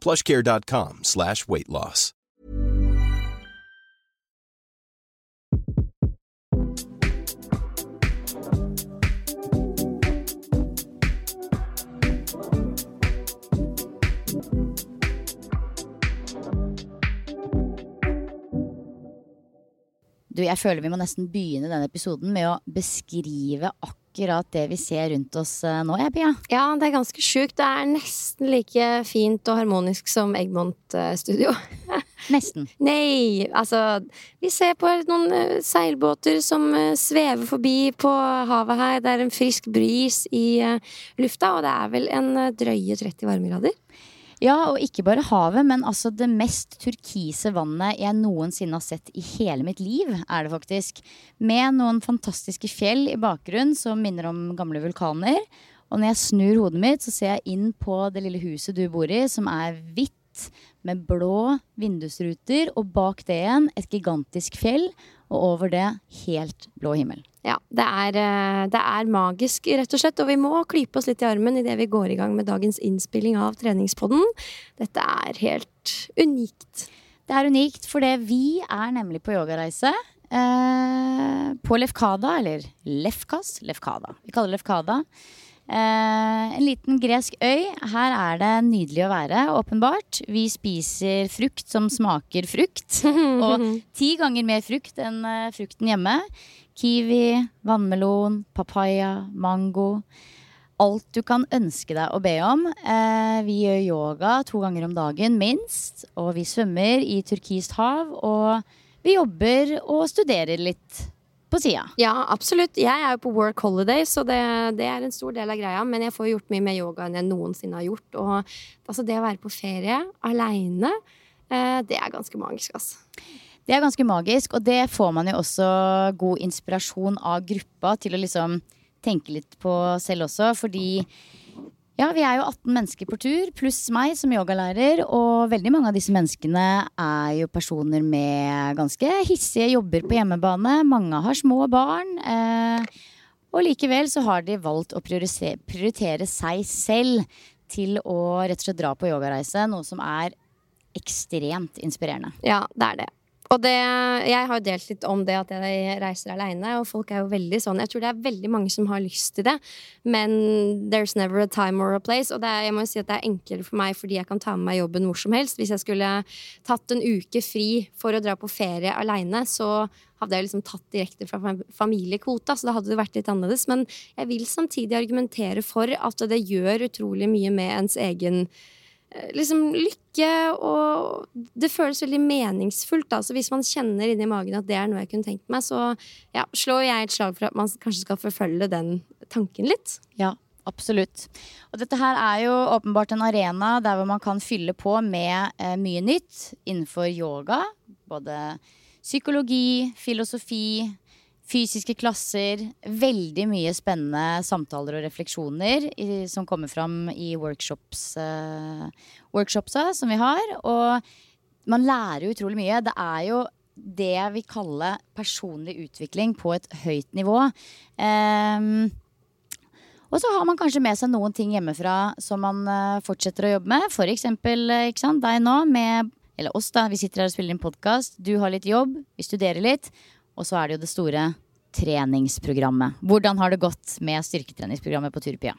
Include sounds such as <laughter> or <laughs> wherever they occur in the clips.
plushcare.com slash weight loss. Du, jeg føler vi må nesten begynne denne episoden med å beskrive akkurat det vi ser rundt oss eh, nå, jeg, Pia. Ja, det er ganske sjukt. Det er nesten like fint og harmonisk som Eggmont eh, studio. <laughs> Nesten. Nei, altså Vi ser på noen eh, seilbåter som svever forbi på havet her. Det er en frisk bris i lufta, og det er vel en drøye 30 varmegrader. Ja, og ikke bare havet, men altså det mest turkise vannet jeg noensinne har sett i hele mitt liv, er det faktisk. Med noen fantastiske fjell i bakgrunnen som minner om gamle vulkaner. Og når jeg snur hodet mitt, så ser jeg inn på det lille huset du bor i, som er hvitt med blå vindusruter, og bak det igjen et gigantisk fjell, og over det helt blå himmel. Ja, det er, eh, det er magisk, rett og slett. Og vi må klype oss litt i armen idet vi går i gang med dagens innspilling av treningspodden. Dette er helt unikt. Det er unikt, for vi er nemlig på yogareise. Eh, på Lefkada, eller Lefkas. Lefkada. Vi kaller det Lefkada. Eh, en liten gresk øy. Her er det nydelig å være, åpenbart. Vi spiser frukt som smaker frukt. <laughs> Og ti ganger mer frukt enn eh, frukten hjemme. Kiwi, vannmelon, papaya, mango. Alt du kan ønske deg å be om. Eh, vi gjør yoga to ganger om dagen, minst. Og vi svømmer i turkist hav. Og vi jobber og studerer litt på sida. Ja, absolutt. Jeg er jo på work holiday, så det, det, er en stor del av greia. Men jeg får gjort mye mer yoga enn jeg noensinne har gjort. Og altså, det å være på ferie aleine, eh, det er ganske magisk, altså. Det er ganske magisk, og det får man jo også god inspirasjon av gruppa til å liksom tenke litt på selv også, fordi ja, vi er jo 18 mennesker på tur, pluss meg som yogalærer. Og veldig mange av disse menneskene er jo personer med ganske hissige jobber på hjemmebane. Mange har små barn. Eh, og likevel så har de valgt å prioritere, seg selv til å rett og slett dra på yogareise. Noe som er ekstremt inspirerende. Ja, det er det. Og det, jeg har jo delt litt om det at jeg reiser aleine, og folk er jo veldig sånn Jeg tror det er veldig mange som har lyst til det, men there's never a time or a place. Og er, jeg må jo si at det er enklere for meg fordi jeg kan ta med meg jobben hvor som helst. Hvis jeg skulle tatt en uke fri for å dra på ferie aleine, så hadde jeg liksom tatt direkte fra familiekvota, så da hadde det vært litt annerledes. Men jeg vil samtidig argumentere for at det gjør utrolig mye med ens egen liksom lykke, og det føles veldig meningsfullt. Da. Så hvis man kjenner inni magen at det er noe jeg kunne tenkt meg, så ja, slår jeg et slag for at man kanskje skal forfølge den tanken litt. Ja, absolutt. Og dette her er jo åpenbart en arena der hvor man kan fylle på med eh, mye nytt innenfor yoga. Både psykologi, filosofi, fysiske klasser. Veldig mye spennende samtaler og refleksjoner i, som kommer fram i workshops, uh, workshopsa som vi har. Og man lærer utrolig mye. Det er jo det jeg vil kalle personlig utvikling på et høyt nivå. Um, og så har man kanskje med seg noen ting hjemmefra som man uh, fortsetter å jobbe med. For eksempel ikke sant, deg nå med Eller oss, da. Vi sitter her og spiller inn podkast. Du har litt jobb, vi studerer litt. Og så er det jo det store treningsprogrammet. Hvordan har det gått med styrketreningsprogrammet på Turpia?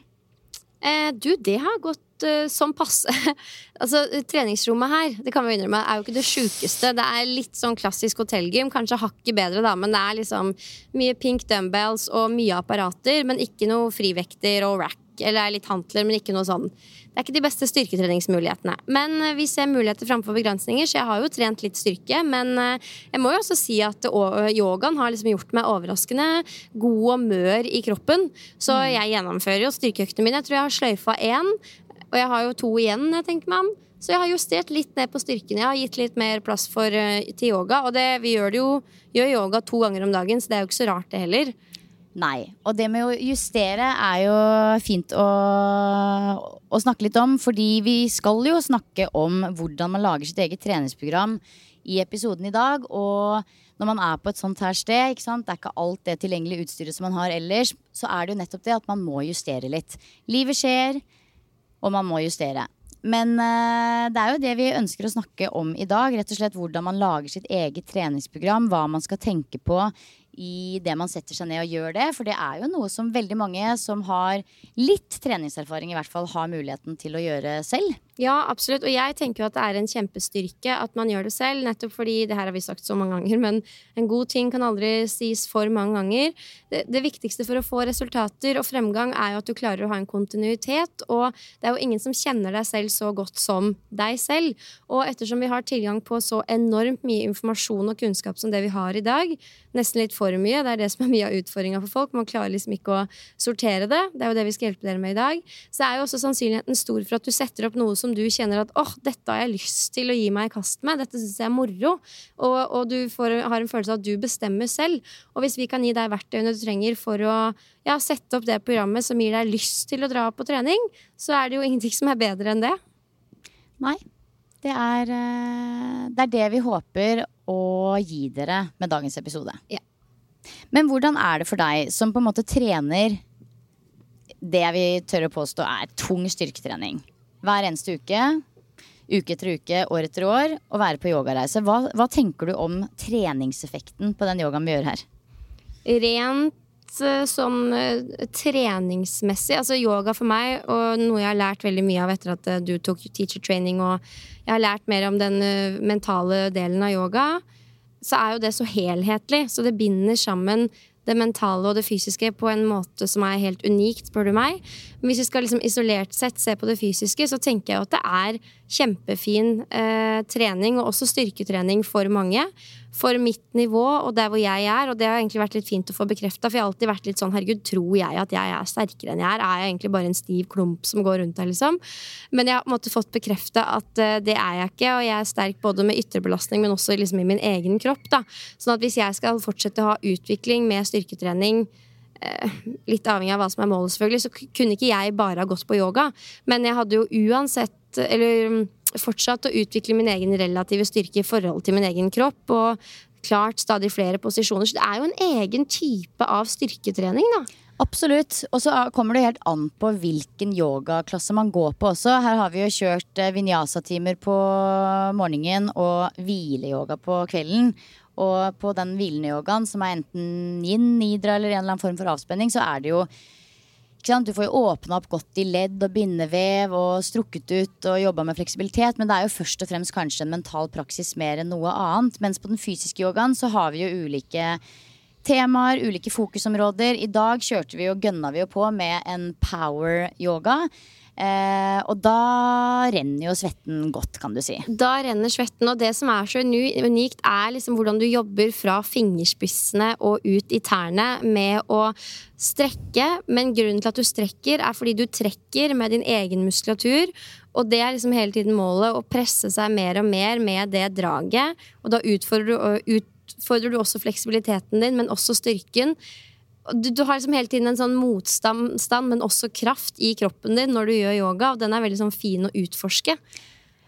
Eh, du, det har gått eh, som passe. <laughs> altså, treningsrommet her det kan vi innrømme, er jo ikke det sjukeste. Det er litt sånn klassisk hotellgym. Kanskje hakket bedre, da, men det er liksom mye pink dumbbells og mye apparater. Men ikke noe frivekter og rack. Eller er litt hantler, men ikke noe sånn det er ikke de beste styrketreningsmulighetene. Men eh, vi ser muligheter framfor begrensninger, så jeg har jo trent litt styrke. Men eh, jeg må jo også si at yogaen har liksom gjort meg overraskende god og mør i kroppen. Så mm. jeg gjennomfører jo styrkeøktene mine. Jeg tror jeg har sløyfa én, og jeg har jo to igjen, jeg tenker meg om. Så jeg har justert litt ned på styrken. Jeg har gitt litt mer plass for, eh, til yoga. Og det, vi gjør det jo gjør yoga to ganger om dagen, så det er jo ikke så rart, det heller. Nei. Og det med å justere er jo fint å, å, snakke litt om. Fordi vi skal jo snakke om hvordan man lager sitt eget treningsprogram i episoden i dag. Og når man er på et sånt her sted, det er ikke alt det tilgjengelige utstyret som man har ellers, så er det jo nettopp det at man må justere litt. Livet skjer, og man må justere. Men uh, det er jo det vi ønsker å snakke om i dag. Rett og slett Hvordan man lager sitt eget treningsprogram. Hva man skal tenke på i det man setter seg ned og gjør det. For det er jo noe som veldig mange som har litt treningserfaring, i hvert fall har muligheten til å gjøre selv. Ja, absolutt. Og jeg tenker jo at det er en kjempestyrke at man gjør det selv, nettopp fordi det her har vi sagt så mange ganger, <laughs> men en god ting kan aldri sies for mange ganger. Det, det, viktigste for å få resultater og fremgang er jo at du klarer å ha en kontinuitet, og det er jo ingen som kjenner deg selv så godt som deg selv. Og ettersom vi har tilgang på så enormt mye informasjon og kunnskap som det vi har i dag, nesten litt for mye, det er det som er mye av utfordringa for folk, man klarer liksom ikke å sortere det, det er jo det vi skal hjelpe dere med i dag, så er jo også sannsynligheten stor for at du setter opp noe som du kjenner at åh, dette har jeg lyst til å gi meg i kast med, dette syns jeg er moro, og, og du får, har en følelse av at du bestemmer selv. Og hvis vi kan gi deg verktøyene du trenger for å ja, sette opp det programmet som gir deg lyst til å dra på trening, så er det jo ingenting som er bedre enn det. Nei. Det er, eh, det er det vi håper å gi dere med dagens episode. Ja. Men hvordan er det for deg som på en måte trener det vi tør å påstå er tung styrketrening? Hver eneste uke, uke etter uke, år etter år, å være på yogareise. Hva, hva tenker du om treningseffekten på den yogaen vi gjør her? Rent uh, sånn uh, treningsmessig, altså yoga for meg, og noe jeg har lært veldig mye av etter at uh, du tok teacher training, og jeg har lært mer om den mentale delen av yoga, så er jo det så helhetlig. Så det binder sammen det mentale og det fysiske på en måte som er helt unikt, spør du meg. Men hvis vi skal liksom isolert sett se på det fysiske, så tenker jeg at det er kjempefin eh, trening, og også styrketrening for mange. For mitt nivå og der hvor jeg er, og det har egentlig vært litt fint å få bekrefta, for jeg har alltid vært litt sånn herregud, tror jeg at jeg er sterkere enn jeg er? Er jeg egentlig bare en stiv klump som går rundt her, liksom? Men jeg har på en måte fått bekrefta at uh, det er jeg ikke, og jeg er sterk både med ytrebelastning, men også liksom i min egen kropp, da. Sånn at hvis jeg skal fortsette å ha utvikling med styrketrening eh, litt avhengig av hva som er målet, selvfølgelig, så kunne ikke jeg bare ha gått på yoga. Men jeg hadde jo uansett Eller mm, fortsatt å utvikle min egen relative styrke i forhold til min egen kropp. Og klart stadig flere posisjoner. Så det er jo en egen type av styrketrening, da. Absolutt. Og så kommer det helt an på hvilken yogaklasse man går på også. Her har vi jo kjørt eh, vinyasa-timer på morgenen og hvileyoga på kvelden. Og på den hvilende yogaen, som er enten yin, nidra eller en eller annen form for avspenning, så er det jo du får jo åpna opp godt i ledd og bindevev og strukket ut og jobba med fleksibilitet, men det er jo først og fremst kanskje en mental praksis mer enn noe annet. Mens på den fysiske yogaen så har vi jo ulike temaer, ulike fokusområder. I dag kjørte vi og gønna vi jo på med en power yoga. Eh, og da renner jo svetten godt, kan du si. Da renner svetten, og det som er så unikt, er liksom hvordan du jobber fra fingerspissene og ut i tærne med å strekke. Men grunnen til at du strekker, er fordi du trekker med din egen muskulatur. Og det er liksom hele tiden målet, å presse seg mer og mer med det draget. Og da utfordrer du, utfordrer du også fleksibiliteten din, men også styrken du, du, har liksom hele tiden en sånn motstand, men også kraft i kroppen din når du gjør yoga, og den er veldig sånn fin å utforske.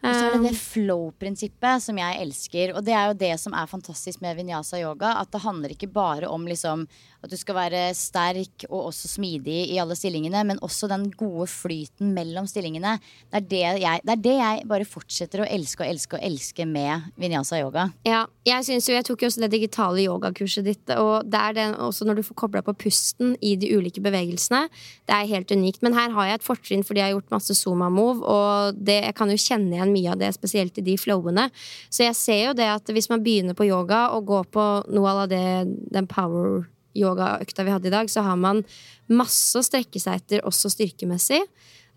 Og så er det det Um, flow-prinsippet som jeg elsker. Og det er jo det som er fantastisk med vinyasa yoga. At det handler ikke bare om liksom at du skal være sterk og også smidig i alle stillingene, men også den gode flyten mellom stillingene. Det er det jeg, det er det jeg bare fortsetter å elske og elske og elske med vinyasa yoga. Ja, jeg synes jo, jeg tok jo også det digitale yogakurset ditt, og det er det også når du får kobla på pusten i de ulike bevegelsene. Det er helt unikt. Men her har jeg et fortrinn fordi jeg har gjort masse Zuma-move, og det, jeg kan jo kjenne igjen mye av det, spesielt i de flowene. Så jeg ser jo det at hvis man begynner på yoga og går på noe av det, den power yogaøkta vi hadde i dag, så har man masse å strekke seg etter, også styrkemessig.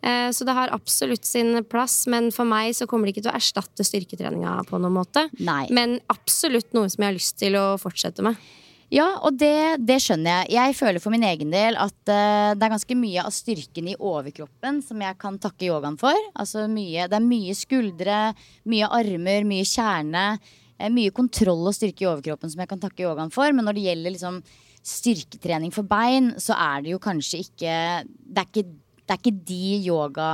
Eh, Så det har absolutt sin plass, men for meg så kommer det ikke til å erstatte styrketreninga på noen måte. Nei. Men absolutt noe som jeg har lyst til å fortsette med. Ja, og det, det skjønner jeg. Jeg føler for min egen del at uh, det er ganske mye av styrken i overkroppen som jeg kan takke yogaen for. Altså mye, det er mye skuldre, mye armer, mye kjerne. eh, Mye kontroll og styrke i overkroppen som jeg kan takke yogaen for. Men når det gjelder liksom styrketrening for bein, så er det jo kanskje ikke Det er ikke det er ikke de yoga,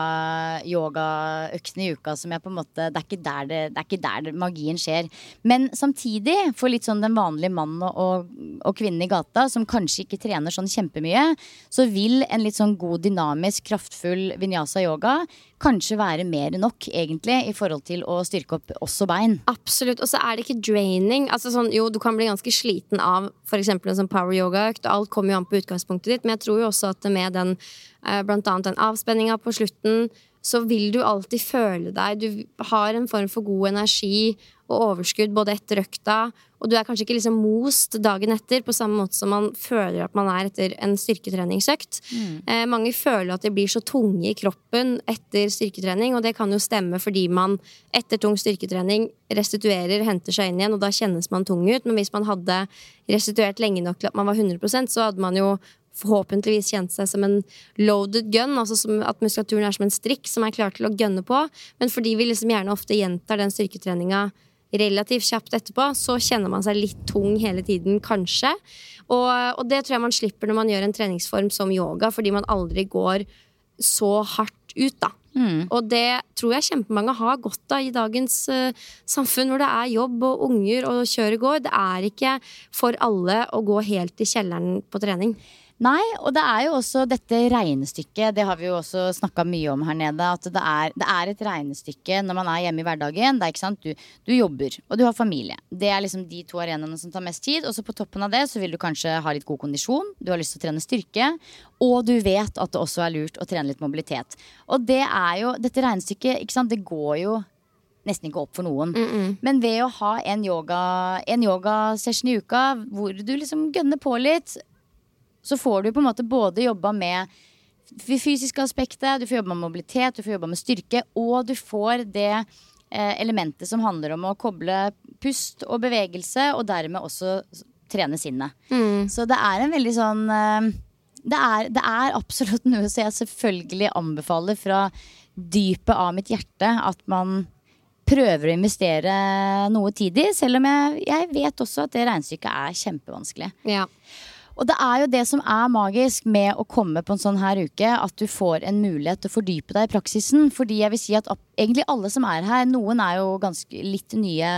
yogaøktene i uka som jeg på en måte Det er det, det er ikke der magien skjer. Men samtidig, for litt sånn den vanlige mannen og, og, og kvinnen i gata, som kanskje ikke trener sånn kjempemye, så vil en litt sånn god, dynamisk, kraftfull vinyasa yoga kanskje være mer nok, egentlig, i forhold til å styrke opp også bein. Absolutt. Og så er det ikke draining. Altså sånn, jo, du kan bli ganske sliten av f.eks. en sånn power yoga-økt. og Alt kommer jo an på utgangspunktet ditt, men jeg tror jo også at med den eh, blant annet den avspenninga på slutten, så vil du alltid føle deg Du har en form for god energi og overskudd både etter økta, og du er kanskje ikke liksom most dagen etter på samme måte som man føler at man er etter en styrketreningsøkt. Eh, mange føler at de blir så tunge i kroppen etter styrketrening, og det kan jo stemme fordi man etter tung styrketrening restituerer, henter seg inn igjen, og da kjennes man tung ut. Men hvis man hadde restituert lenge nok til at man var 100% så hadde man jo forhåpentligvis kjent seg som en loaded gun, altså som at muskulaturen er som en strikk som er klar til å gønne på. Men fordi vi liksom gjerne ofte gjentar den styrketreninga relativt kjapt etterpå, så kjenner man seg litt tung hele tiden, kanskje. Og, og det tror jeg man slipper når man gjør en treningsform som yoga, fordi man aldri går så hardt ut, da. Og det tror jeg kjempemange har godt av i dagens uh, samfunn, hvor det er jobb og unger og kjør og går. Det er ikke for alle å gå helt i kjelleren på trening. Nei, og det er jo også dette regnestykket, det har vi jo også snakka mye om her nede. At det er, det er et regnestykke når man er hjemme i hverdagen. Det er ikke sant, du, du jobber, og du har familie. Det er liksom de to arenaene som tar mest tid. Og så på toppen av det så vil du kanskje ha litt god kondisjon. Du har lyst til å trene styrke. Og du vet at det også er lurt å trene litt mobilitet. Og det er jo, dette regnestykket, ikke sant, det går jo nesten ikke opp for noen. Men ved å ha en yoga En yogasession i uka hvor du liksom gønner på litt, så får du på en måte både jobba med det fysiske aspektet, du får jobba med mobilitet, du får jobba med styrke, og du får det eh, elementet som handler om å koble pust og bevegelse, og dermed også trene sinnet. Så det er en veldig sånn eh, det, er, det er absolutt noe som jeg selvfølgelig anbefaler fra dypet av mitt hjerte at man prøver å investere noe tid i, selv om jeg, jeg vet også at det regnestykket er kjempevanskelig. Ja. Og det er jo det som er magisk med å komme på en sånn her uke, at du får en mulighet til å fordype deg i praksisen. Fordi jeg vil si at egentlig alle som er her, noen er jo ganske litt nye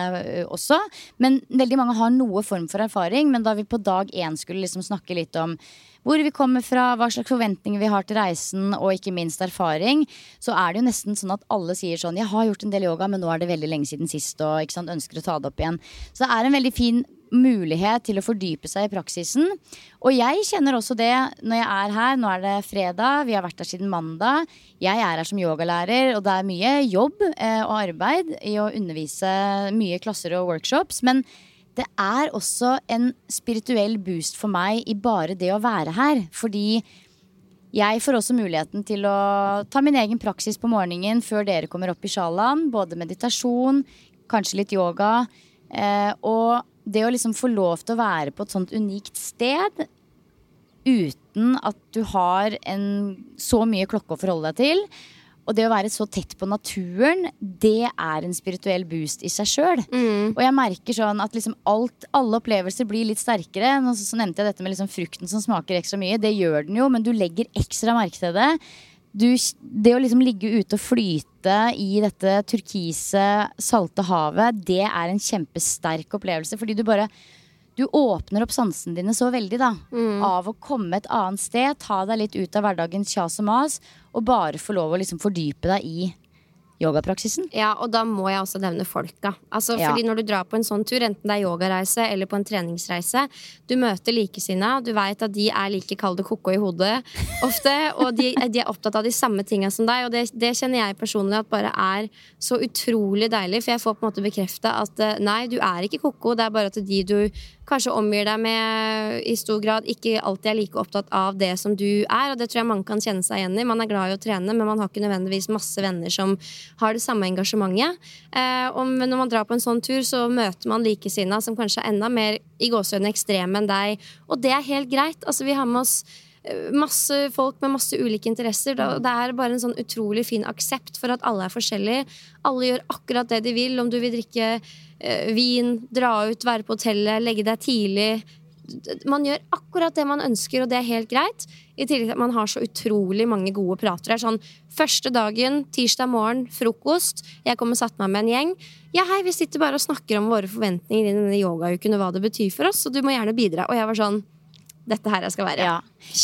også, men veldig mange har noe form for erfaring. Men da vi på dag én skulle liksom snakke litt om hvor vi kommer fra, hva slags forventninger vi har til reisen, og ikke minst erfaring, så er det jo nesten sånn at alle sier sånn Jeg har gjort en del yoga, men nå er det veldig lenge siden sist, og sant, ønsker å ta det opp igjen. Så det er en veldig fin mulighet til å fordype seg i praksisen. Og jeg kjenner også det når jeg er her. Nå er det fredag, vi har vært her siden mandag. Jeg er her som yogalærer, og det er mye jobb eh, og arbeid i å undervise mye klasser og workshops. Men det er også en spirituell boost for meg i bare det å være her. Fordi jeg får også muligheten til å ta min egen praksis på morgenen før dere kommer opp i sjalaen. Både meditasjon, kanskje litt yoga. Eh, og det å liksom få lov til å være på et sånt unikt sted uten at du har en, så mye klokke å forholde deg til. Og det å være så tett på naturen, det er en spirituell boost i seg sjøl. Og jeg merker sånn at liksom alt, alle opplevelser blir litt sterkere. Så, så nevnte jeg dette med liksom frukten som smaker ekstra mye. Det gjør den jo, men du legger ekstra merke til det du, det å liksom ligge ute og flyte i dette turkise, salte havet, det er en kjempesterk opplevelse. Fordi du bare Du åpner opp sansene dine så veldig, da. Av å komme et annet sted, ta deg litt ut av hverdagens kjas og mas, og bare få lov å liksom fordype deg i yogapraksisen. Ja, og da må jeg også nevne folka. Altså, Ja. fordi når du drar på en sånn tur, enten det er yogareise eller på en treningsreise, du møter likesinna, du veit at de er like kalde koko i hodet ofte, og de, de er opptatt av de samme tinga som deg, og det, det kjenner jeg personlig at bare er så utrolig deilig, for jeg får på en måte bekrefta at eh, nei, du er ikke koko, det er bare at de du kanskje omgir deg med i stor grad, ikke alltid er like opptatt av det som du er, og det tror jeg mange kan kjenne seg igjen i. Man er glad i å trene, men man har ikke nødvendigvis masse venner som har det samme engasjementet. Eh, og når man drar på en sånn tur, så møter man likesinna som kanskje er enda mer i gåsehudene ekstreme enn deg, og det er helt greit. Altså, vi har med oss eh, masse folk med masse ulike interesser. Det er bare en sånn utrolig fin aksept for at alle er forskjellige. Alle gjør akkurat det de vil. Om du vil drikke eh, vin, dra ut, være på hotellet, legge deg tidlig. Man gjør akkurat det man ønsker, og det er helt greit. I tillegg til at man har så utrolig mange gode prater. Er sånn, Første dagen, tirsdag morgen, frokost. Jeg kommer satt meg med en gjeng. Ja, hei, Vi sitter bare og snakker om våre forventninger i denne yogauken og hva det betyr for oss, og du må gjerne bidra. Og jeg var sånn Dette her jeg skal være. Ja.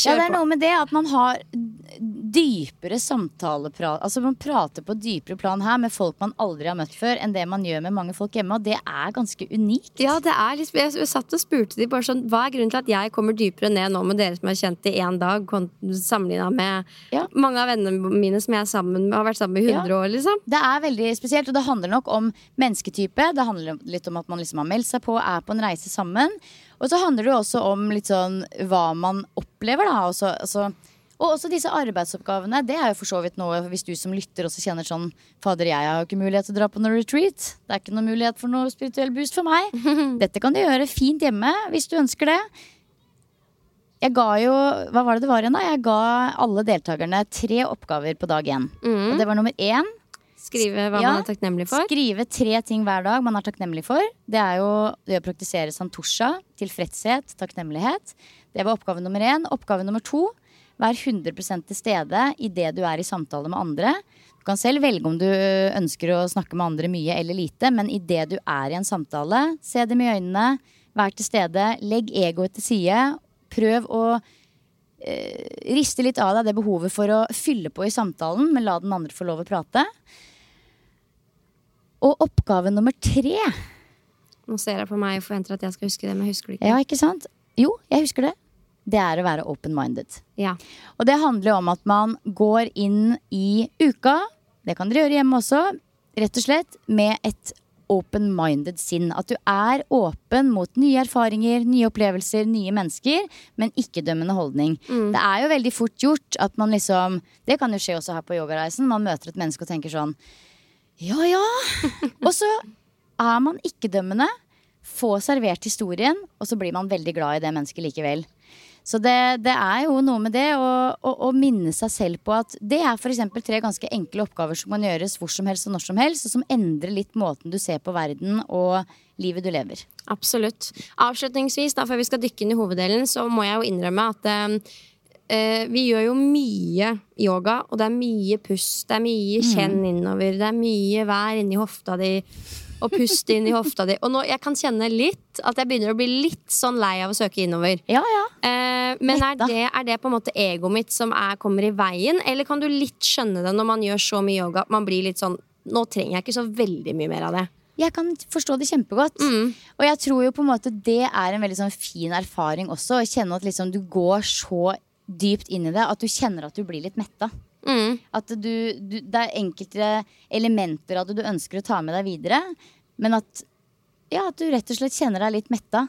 ja, det er noe med det at man har dypere samtaleprat Altså man prater på dypere plan her med folk man aldri har møtt før, enn det man gjør med mange folk hjemme, og det er ganske unikt. Ja, det er litt, jeg, satt og spurte de bare sånn Hva er grunnen til at jeg kommer dypere ned nå med dere som har kjent i én dag, sammenligna med Ja. mange av vennene mine som jeg sammen med, har vært sammen med i 100 år, liksom? Det er veldig spesielt, og det handler nok om mennesketype. Det handler litt om at man liksom har meldt seg på, er på en reise sammen. Og så handler det jo også om litt sånn hva man opplever, da. Også, altså, og også disse arbeidsoppgavene. Det er jo for så vidt noe hvis du som lytter også kjenner sånn Fader, jeg har jo ikke mulighet til å dra på noe retreat. Det er ikke noe mulighet for noe spirituell boost for meg. <laughs> Dette kan du gjøre fint hjemme hvis du ønsker det. Jeg ga jo Hva var det det var igjen, da? Jeg ga alle deltakerne tre oppgaver på dag én. Og det var nummer én Skrive hva Ja. man er takknemlig for. Skrive tre ting hver dag man er takknemlig for. Det er jo det å praktisere santosha, tilfredshet, takknemlighet. Det var oppgave nummer én. Oppgave nummer to. Vær 100% til stede i det du er i samtale med andre. Du kan selv velge om du ønsker å snakke med andre mye eller lite, men i det du er i en samtale, se dem i øynene, vær til stede, legg egoet til side. Prøv å riste litt av deg det behovet for å fylle på i samtalen, men la den andre få lov å prate. Og oppgave nummer tre Nå ser jeg på meg og forventer at jeg skal huske det, men jeg husker det ikke. Ja, ikke sant? Jo, jeg husker det. Det er å være open-minded. Ja. Og det handler om at man går inn i uka, det kan dere gjøre hjemme også, rett og slett med et open-minded sinn. At du er åpen mot nye erfaringer, nye opplevelser, nye mennesker, men ikke-dømmende holdning. Det er jo veldig fort gjort at man liksom Det kan jo skje også her på yogareisen. Man møter et menneske og tenker sånn Ja ja. <laughs> og så er man ikke-dømmende, Få servert historien, og så blir man veldig glad i det mennesket likevel. Så det, det er jo noe med det å, minne seg selv på at det er f.eks. tre ganske enkle oppgaver som kan gjøres hvor som helst og når som helst, og som endrer litt måten du ser på verden og livet du lever. Absolutt. Avslutningsvis, da, før vi skal dykke inn i hoveddelen, så må jeg jo innrømme at eh, eh, vi gjør jo mye yoga, og det er mye pust. Det er mye kjenn innover. Det er mye vær inni hofta di. Og pust inn i hofta di. Og nå, jeg kan kjenne litt at jeg begynner å bli litt sånn lei av å søke innover. Ja, ja. Eh, men er det, er det på en måte egoet mitt som er, kommer i veien, eller kan du litt skjønne det når man gjør så mye yoga at man blir litt sånn Nå trenger jeg ikke så veldig mye mer av det. Jeg kan forstå det kjempegodt. Og jeg tror jo på en måte det er en veldig sånn fin erfaring også. Å kjenne at liksom du går så dypt inn i det at du kjenner at du blir litt metta. Mm. At du, du, det er enkelte elementer av det du ønsker å ta med deg videre. Men at, ja, at du rett og slett kjenner deg litt metta.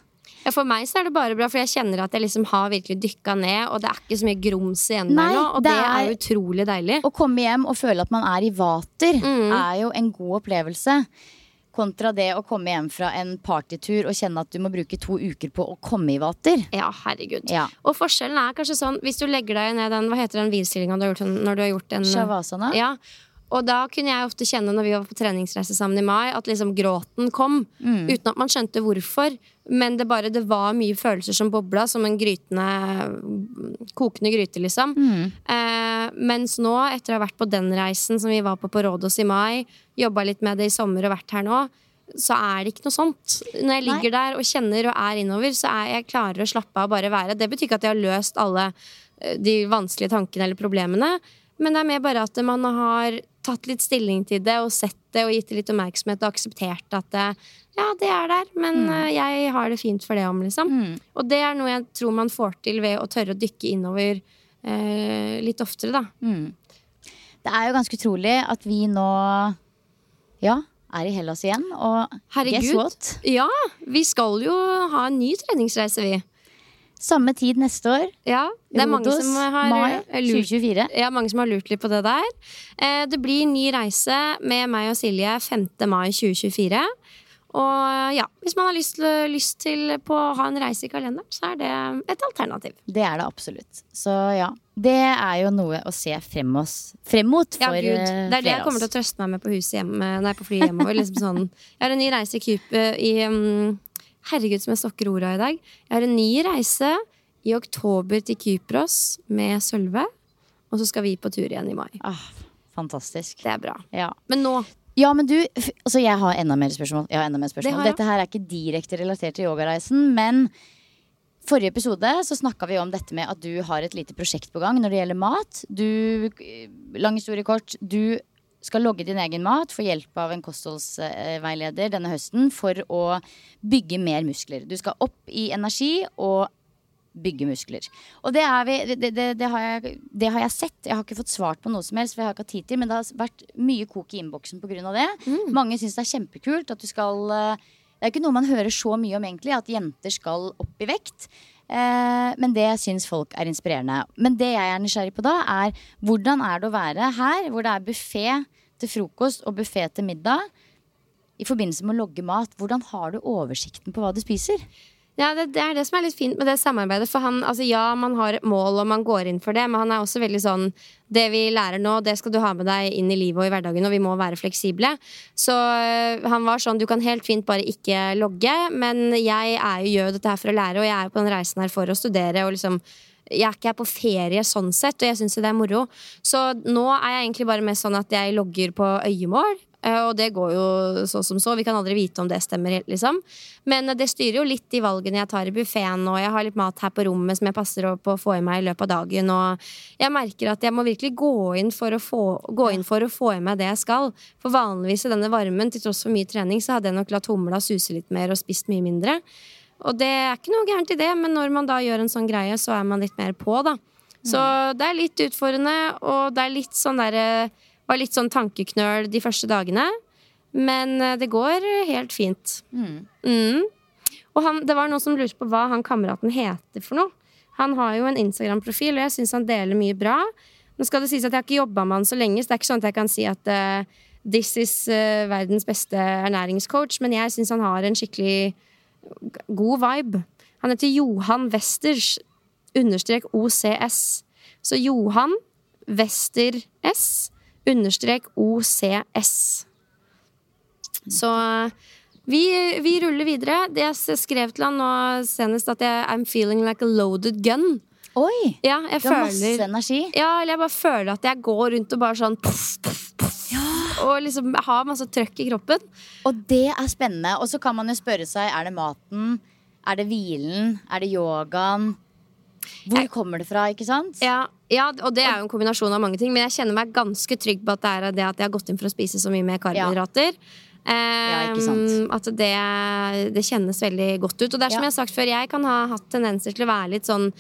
Ja, For meg så er det bare bra, for jeg kjenner at jeg liksom har virkelig dykka ned, og det er ikke så mye grums igjen Nei, der nå, og det det, er- er utrolig deilig. Å komme hjem og føle at man er i vater, Mm. er jo en god opplevelse. Kontra det å komme hjem fra en partytur og kjenne at du må bruke to uker på å komme i vater. Ja, herregud. Ja. Og forskjellen er kanskje sånn, hvis du legger deg ned den, hva heter den hvilestillinga du har gjort når du har gjort en Shavasana. Ja. Og da kunne jeg ofte kjenne når vi var på treningsreise sammen i mai, at liksom gråten kom. Uten at man skjønte hvorfor. Men det bare, det var mye følelser som bobla, som en grytende kokende gryte, liksom. Eh, mens nå, etter å ha vært på den reisen som vi var på på Rådås i mai, jobba litt med det i sommer og vært her nå, så er det ikke noe sånt. Når jeg ligger der og kjenner og er innover, så er jeg klarer å slappe av og bare være. Det betyr ikke at jeg har løst alle eh, de vanskelige tankene eller problemene, men det er mer bare at man har tatt litt stilling til det og sett det og gitt det litt oppmerksomhet og akseptert at det, ja, det er der, men eh, jeg har det fint for det om, liksom. Og det er noe jeg tror man får til ved å tørre å dykke innover eh, litt oftere, da. Det er jo ganske utrolig at vi nå ja, er i Hellas igjen. Og guess Herregud. what? Ja, vi skal jo ha en ny treningsreise, vi. Samme tid neste år. Ja, det er mange som har mai eh, lurt 2024. Ja, mange som har lurt litt på det der. Eh, det blir ny reise med meg og Silje 5. mai 2024. Og ja, hvis man har lyst, lyst til på å ha en reise i kalenderen, så er det et alternativ. Det er det absolutt. Så ja. Det er jo noe å se frem, oss, frem mot Ja, flere Gud. oss. Det er det jeg kommer til å trøste meg med på huset hjemme, nei, på flyet hjemover. Liksom sånn. Jeg har en ny reise i Kyp i um, Herregud, som jeg stokker orda i dag. Jeg har en ny reise i oktober til Kypros med Sølve. Og så skal vi på tur igjen i mai. Ah, fantastisk. Det er bra. Ja. Men nå Ja, men du, altså jeg har enda mer spørsmål. Jeg har enda mer Det spørsmål. jeg. Dette her er ikke direkte relatert til yogareisen, men forrige episode så snakka vi om dette med at du har et lite prosjekt på gang når det gjelder mat. Du, lang historie kort, du skal logge din egen mat for hjelp av en kostholdsveileder denne høsten for å bygge mer muskler. Du skal opp i energi og bygge muskler. Og det, er vi, det, det, det, har jeg, det har jeg sett. Jeg har ikke fått svart på noe som helst, for jeg har ikke hatt tid til, men det har vært mye kok i innboksen pga. det. Mange syns det er kjempekult at du skal eh, Det er ikke noe man hører så mye om, egentlig, at jenter skal opp i vekt. Eh, men det syns folk er inspirerende. Men det jeg er nysgjerrig på da, er hvordan er det å være her, hvor det er buffé til frokost og buffé til middag, i forbindelse med å logge mat. Hvordan har du oversikten på hva du spiser? Ja, det, det er det som er litt fint med det samarbeidet. For han, altså ja, man har et mål og man går inn for det, men han er også veldig sånn Det vi lærer nå, det skal du ha med deg inn i livet og i hverdagen, og vi må være fleksible. Så øh, han var sånn Du kan helt fint bare ikke logge, men jeg er jo, gjør dette her for å lære, og jeg er jo på den reisen her for å studere og liksom jeg er ikke her på ferie sånn sett, og jeg syns det er moro. Så nå er jeg egentlig bare mest sånn at jeg logger på øyemål. Eh, Og det går jo så som så. Vi kan aldri vite om det stemmer helt, liksom. Men eh, det styrer jo litt de valgene jeg tar i buffeen, og jeg har litt mat her på rommet som jeg passer på å få i meg i løpet av dagen. Og jeg merker at jeg må virkelig gå inn for å få, gå inn for å få i meg det jeg skal. For vanligvis i denne varmen, til tross for mye trening, så hadde jeg nok latt humla suse litt mer og spist mye mindre. Og det er ikke noe gærent i det, men når man da gjør en sånn greie, så er man litt mer på, da. Så det er litt utfordrende, og det er litt sånn derre Var litt sånn tankeknøl de første dagene. Men eh, det går helt fint. Mm. Og han, det var noen som lurte på hva han kameraten heter for noe. Han har jo en Instagram-profil, og jeg syns han deler mye bra. Nå skal det sies at Jeg har ikke jobba med han så lenge, så det er ikke sånn at jeg kan si at uh, this is uh, verdens beste ernæringscoach, men jeg syns han har en skikkelig god vibe. Han heter Johan Westers understrek OCS. Så Johan Wester S understrek OCS. Så eh, vi, vi ruller videre. Det jeg skrev til han nå senest, at jeg I'm feeling like a loaded gun. Oi! Ja, Du har masse energi. ja, eller jeg bare føler at jeg går rundt og bare sånn puff, puff, puff, Og liksom har masse trøkk i kroppen. Og det er spennende. Og så kan man jo spørre seg, er det maten? Er det hvilen? Er det yogaen? Hvor kommer det fra, ikke sant? Ja, ja, og det er jo en kombinasjon av mange ting, men jeg kjenner meg ganske trygg på at det er det at jeg har gått inn for å spise så mye mer karbohydrater. Ja, ikke sant. Eh, at det, det kjennes veldig godt ut. Og det er som Ja. jeg har sagt før, jeg kan ha hatt tendenser til å være litt sånn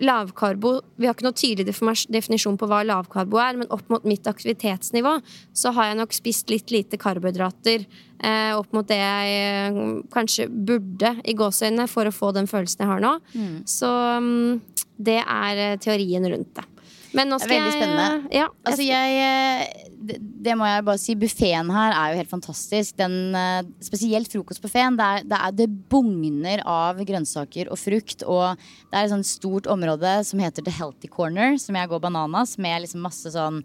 lavkarbo Vi har ikke noe tydelig definisjon på hva lavkarbo er, men opp mot mitt aktivitetsnivå så har jeg nok spist litt lite karbohydrater eh, opp mot det jeg eh, kanskje burde i gåseøynene for å få den følelsen jeg har nå. Mm. Så mm, det er eh, teorien rundt det. Men nå skal veldig jeg spennende. jeg, Altså jeg, eh, det, det må jeg bare si. Buffeen her er jo helt fantastisk. Den, eh, spesielt frokostbuffeen. Det, er- det, er- det bugner av grønnsaker og frukt. Og det er et sånt stort område som heter The Healthy Corner, som jeg går bananas med liksom masse sånn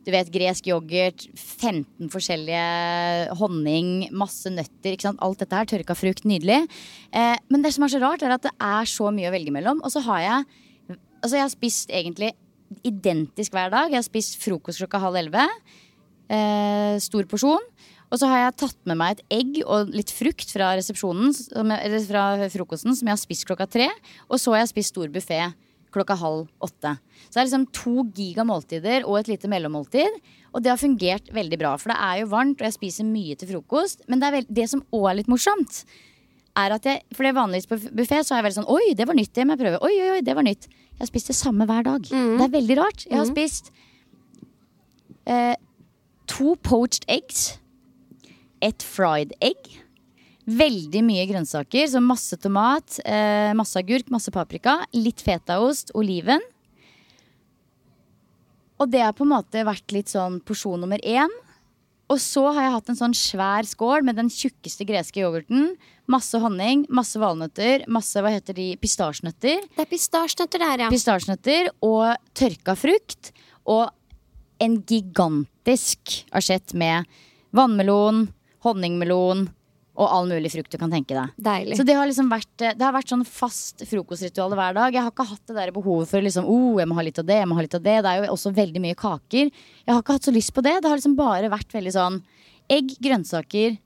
du vet, gresk yoghurt, 15 forskjellige honning, masse nøtter. ikke sant? Alt dette her, tørka frukt, nydelig. Eh, men det som er så rart, er at det er så mye å velge mellom. Og så har jeg Altså, jeg har spist egentlig identisk hver dag. Jeg har spist frokost klokka halv elleve. Eh, stor porsjon. Og så har jeg tatt med meg et egg og litt frukt fra Eller fra frokosten som jeg har spist klokka tre. Og så har jeg spist stor buffé klokka halv åtte. Så det er liksom to giga måltider og et lite mellommåltid. Og det har fungert veldig bra, for det er jo varmt, og jeg spiser mye til frokost. Men det, det som òg er litt morsomt, er at jeg For det er vanligvis på buffé så er jeg veldig sånn Oi, det var nytt, det må jeg prøve. Oi, oi, oi, det var nytt. Jeg har spist det samme hver dag. Det er veldig rart. Jeg har spist eh, to poached eggs. Et fried egg. Veldig mye grønnsaker, så masse tomat, eh, masse agurk, masse paprika. Litt fetaost, oliven. Og det har på en måte vært litt sånn porsjon nummer én. Og så har jeg hatt en sånn svær skål med den tjukkeste greske yoghurten. Masse honning, masse valnøtter, masse hva heter de, pistasjenøtter. Det er pistasjenøtter der, ja. Pistasjenøtter og tørka frukt. Og en gigantisk asjett med vannmelon, honningmelon og all mulig frukt du kan tenke deg. Deilig. Så det har liksom vært, det har vært sånn fast frokostritual hver dag. Jeg har ikke hatt det der behovet for liksom, oh, jeg må ha litt av det, jeg må ha litt av det. Det er jo også veldig mye kaker. Jeg har ikke hatt så lyst på det. Det har liksom bare vært veldig sånn egg, grønnsaker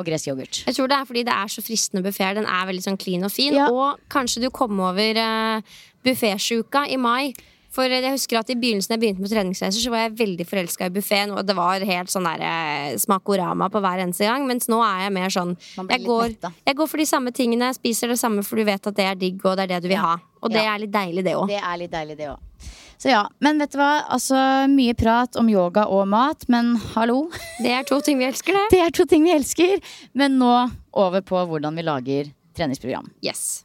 og gresk yoghurt. Jeg tror det er fordi det er så fristende buffeer. Den er veldig sånn clean og fin. Ja. Og kanskje du kom over uh, buffésjuka i mai. For jeg husker at I begynnelsen jeg begynte med treningsreiser, så var jeg veldig forelska i buffeen. Og det var helt sånn der eh, smakorama på hver eneste gang. Mens nå er jeg mer sånn jeg går, jeg går for de samme tingene, spiser det samme for du vet at det er digg, og det er det du vil ha. Og det Ja. er litt deilig, det òg. Det er litt deilig, det òg. Så ja, men vet du hva? Altså, mye prat om yoga og mat, men hallo. Det er to ting vi elsker, det. <laughs> Det er to ting vi elsker. Men nå over på hvordan vi lager treningsprogram. Yes.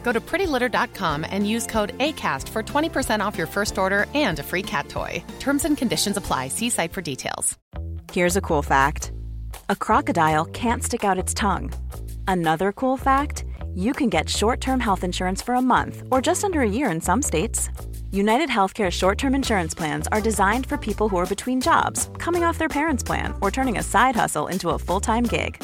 Go to prettylitter.com and use code ACAST for 20% off your first order and a free cat toy. Terms and conditions apply. See site for details. Here's a cool fact a crocodile can't stick out its tongue. Another cool fact you can get short term health insurance for a month or just under a year in some states. United Healthcare short term insurance plans are designed for people who are between jobs, coming off their parents' plan, or turning a side hustle into a full time gig.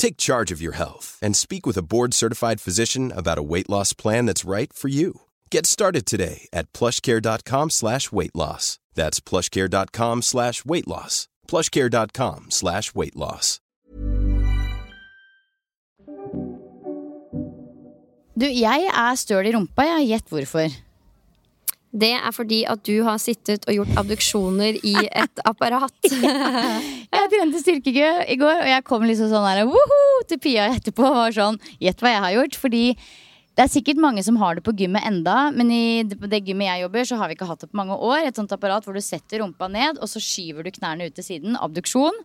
Take charge of your health and speak with a board-certified physician about a weight loss plan that's right for you. Get started today at plushcare.com slash weight loss. That's plushcare.com slash weight loss. plushcare.com slash weight loss. Du, jeg er i rumpa. Jeg Gjett hvorfor. Det er fordi at du har sittet og gjort abduksjoner i et <laughs> apparat. Jeg trente styrkegø i går, og jeg kom liksom sånn der woho, til Pia etterpå og var sånn Gjett hva jeg har gjort. Fordi det er sikkert mange som har det på gymmet enda, men i det det gymmet jeg jobber, så har vi ikke hatt det på mange år. Et sånt apparat hvor du setter rumpa ned, og så skyver du knærne ut til siden. Abduksjon.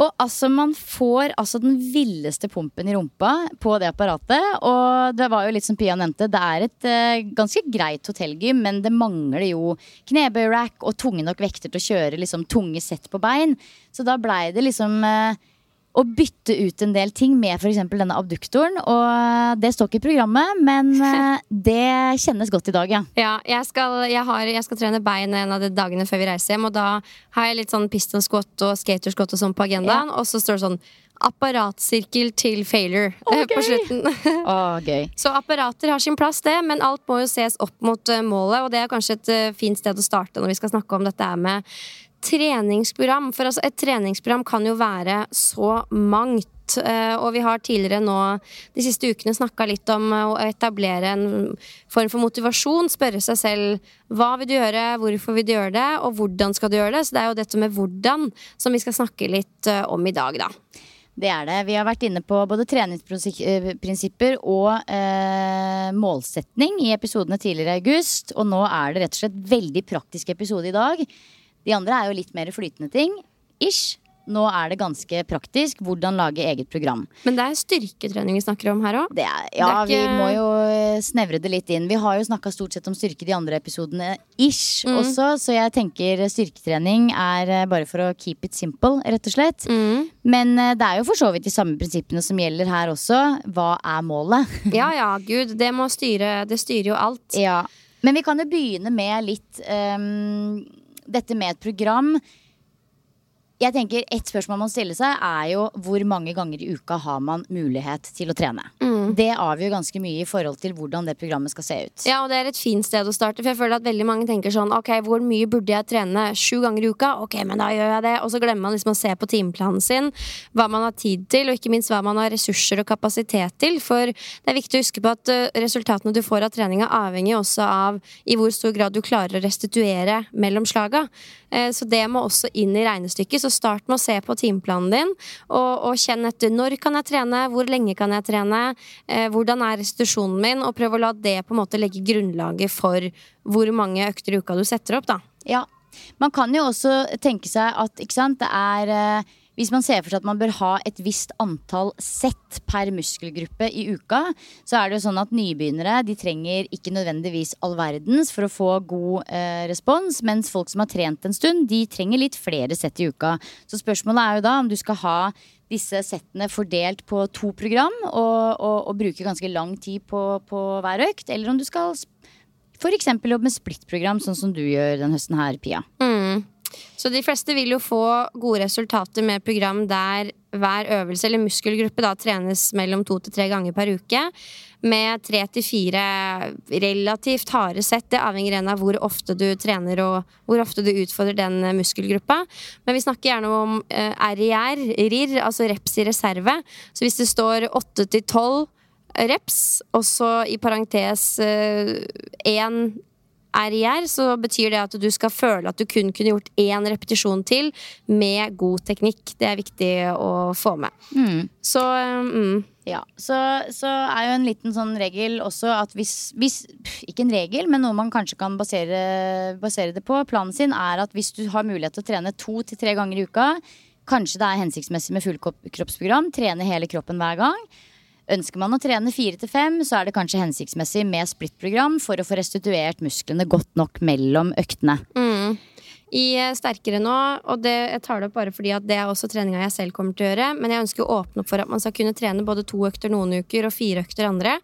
Og altså, man får altså den villeste pumpen i rumpa på det apparatet. Og det var jo litt som Pia nevnte, det er et uh, ganske greit hotellgym, men det mangler jo knebøyrack og tunge nok vekter til å kjøre liksom tunge sett på bein. Så da blei det liksom eh, å bytte ut en del ting med f.eks. denne abduktoren. Og det står ikke i programmet, men <laughs> eh, det kjennes godt i dag, ja. Ja, jeg skal, jeg, har, jeg skal trene bein en av de dagene før vi reiser hjem, og da har jeg litt sånn piston squat og skater squat og sånn på agendaen, og så står det sånn apparatsirkel til failure <laughs> okay. på slutten. <laughs> Å, gøy. Så apparater har sin plass, det, men alt må jo ses opp mot eh, målet, og det er kanskje et eh, fint sted å starte når vi skal snakke om dette med treningsprogram. For altså, et treningsprogram kan jo være så mangt. eh, Og vi har tidligere nå de siste ukene snakka litt om eh, å etablere en form for motivasjon. Spørre seg selv hva vil du gjøre, hvorfor vil du gjøre det, og hvordan skal du gjøre det. Så det er jo dette med hvordan som vi skal snakke litt eh, om i dag, da. Det er det. Vi har vært inne på både treningsprinsipper og eh, målsetning i episodene tidligere i august. Og nå er det rett og slett veldig praktisk episode i dag. De andre er jo litt mer flytende ting. Ish. Nå er det ganske praktisk hvordan lage eget program. Men det er styrketrening vi snakker om her òg. Ja, ikke- vi må jo eh, snevre det litt inn. Vi har jo snakka stort sett om styrke de andre episodene ish Mm. også, så jeg tenker styrketrening er eh, bare for å keep it simple, rett og slett. Mm. Men eh, det er jo for så vidt de samme prinsippene som gjelder her også. Hva er målet? <laughs> Ja ja, gud. Det må styre Det styrer jo alt. Ja. Men vi kan jo begynne med litt ehm, dette med et program. Jeg tenker Et spørsmål man stiller seg, er jo hvor mange ganger i uka har man mulighet til å trene. Det avgjør ganske mye i forhold til hvordan det programmet skal se ut. Ja, og det er et fint sted å starte. For jeg føler at veldig mange tenker sånn Ok, hvor mye burde jeg trene? Sju ganger i uka? Ok, men da gjør jeg det. Og så glemmer man liksom å se på timeplanen sin. Hva man har tid til, og ikke minst hva man har ressurser og kapasitet til. For det er viktig å huske på at eh, resultatene du får av treninga, avhenger også av i hvor stor grad du klarer å restituere mellom slaga. Eh, Så det må også inn i regnestykket. Så start med å se på timeplanen din, og, og kjenn etter når kan jeg trene, hvor lenge kan jeg trene, eh, hvordan er restitusjonen min, og prøv å la det på en måte legge grunnlaget for hvor mange økter i uka du setter opp, da. Ja. Man kan jo også tenke seg at sant, det er eh, Hvis man ser for seg at man bør ha et visst antall sett per muskelgruppe i uka, så er det jo sånn at nybegynnere de trenger ikke nødvendigvis all verdens for å få god eh, respons, mens folk som har trent en stund, de trenger litt flere sett i uka. Så spørsmålet er jo da om du skal ha disse settene fordelt på to program og, og, og bruke ganske lang tid på, på hver økt, eller om du skal f.eks. jobbe med splittprogram, sånn som du gjør den høsten her, Pia. Mm. Så de fleste vil jo få gode resultater med program der hver øvelse eller muskelgruppe da trenes mellom to til tre ganger per uke. Med tre til fire relativt harde sett. Det avhenger av hvor ofte du trener og hvor ofte du utfordrer den eh, muskelgruppa. Men vi snakker gjerne om eh, RIR, RIR, altså reps i reserve. Så hvis det står åtte til tolv reps, og så i parentes én RIR, så betyr det at du skal føle at du kun kunne gjort én repetisjon til med god teknikk. Det er viktig å få med. Så mm, Ja, så, så er jo en liten sånn regel også at hvis, hvis Ikke en regel, men noe man kanskje kan basere, basere det på. Planen sin er at hvis du har mulighet til å trene to til tre ganger i uka, kanskje det er hensiktsmessig med fullkroppsprogram, trene hele kroppen hver gang. Ønsker man å trene fire til fem, så er det kanskje hensiktsmessig med splittprogram for å få restituert musklene godt nok mellom øktene. i eh, Sterkere nå, og det, jeg tar det opp bare fordi det er også treninga jeg selv kommer til å gjøre, men jeg ønsker å åpne opp for at man skal kunne trene både to økter noen uker og fire økter andre.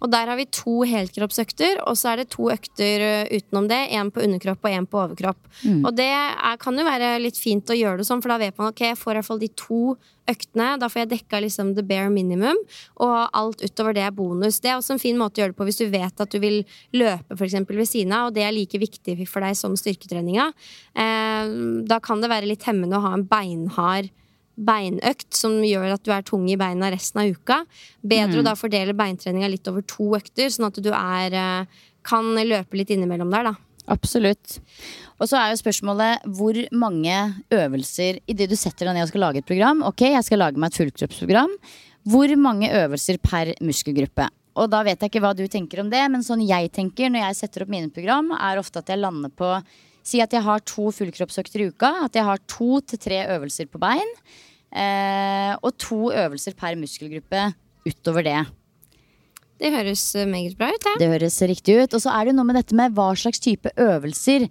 Og der har vi to helkroppsøkter, og så er det to økter utenom det. Én på underkropp og én på overkropp. Og det er, kan jo være litt fint å gjøre det sånn, for da vet man ok, jeg får i hvert fall de to øktene. Da får jeg dekka liksom the bare minimum, og alt utover det er bonus. Det er også en fin måte å gjøre det på hvis du vet at du vil løpe for eksempel, ved siden av, og det er like viktig for deg som styrketreninga. Eh, da kan det være litt hemmende å ha en beinhard beinøkt som gjør at du er tung i beina resten av uka. Bedre å da fordele beintreninga litt over to økter, sånn at du er, eh, kan løpe litt innimellom der, da. Absolutt. Og så er jo spørsmålet hvor mange øvelser Idet du setter deg ned og skal lage et program Ok, jeg skal lage meg et fullkroppsprogram. Hvor mange øvelser per muskelgruppe? Og da vet jeg ikke hva du tenker om det, men sånn jeg tenker når jeg setter opp mine program, er ofte at jeg lander på Si at jeg har to fullkroppsøkter i uka. At jeg har to til tre øvelser på bein. Eh, og to øvelser per muskelgruppe utover det. Det høres eh, meget bra ut, Ja. Det høres riktig ut. Og så er det noe med dette med hva slags type øvelser.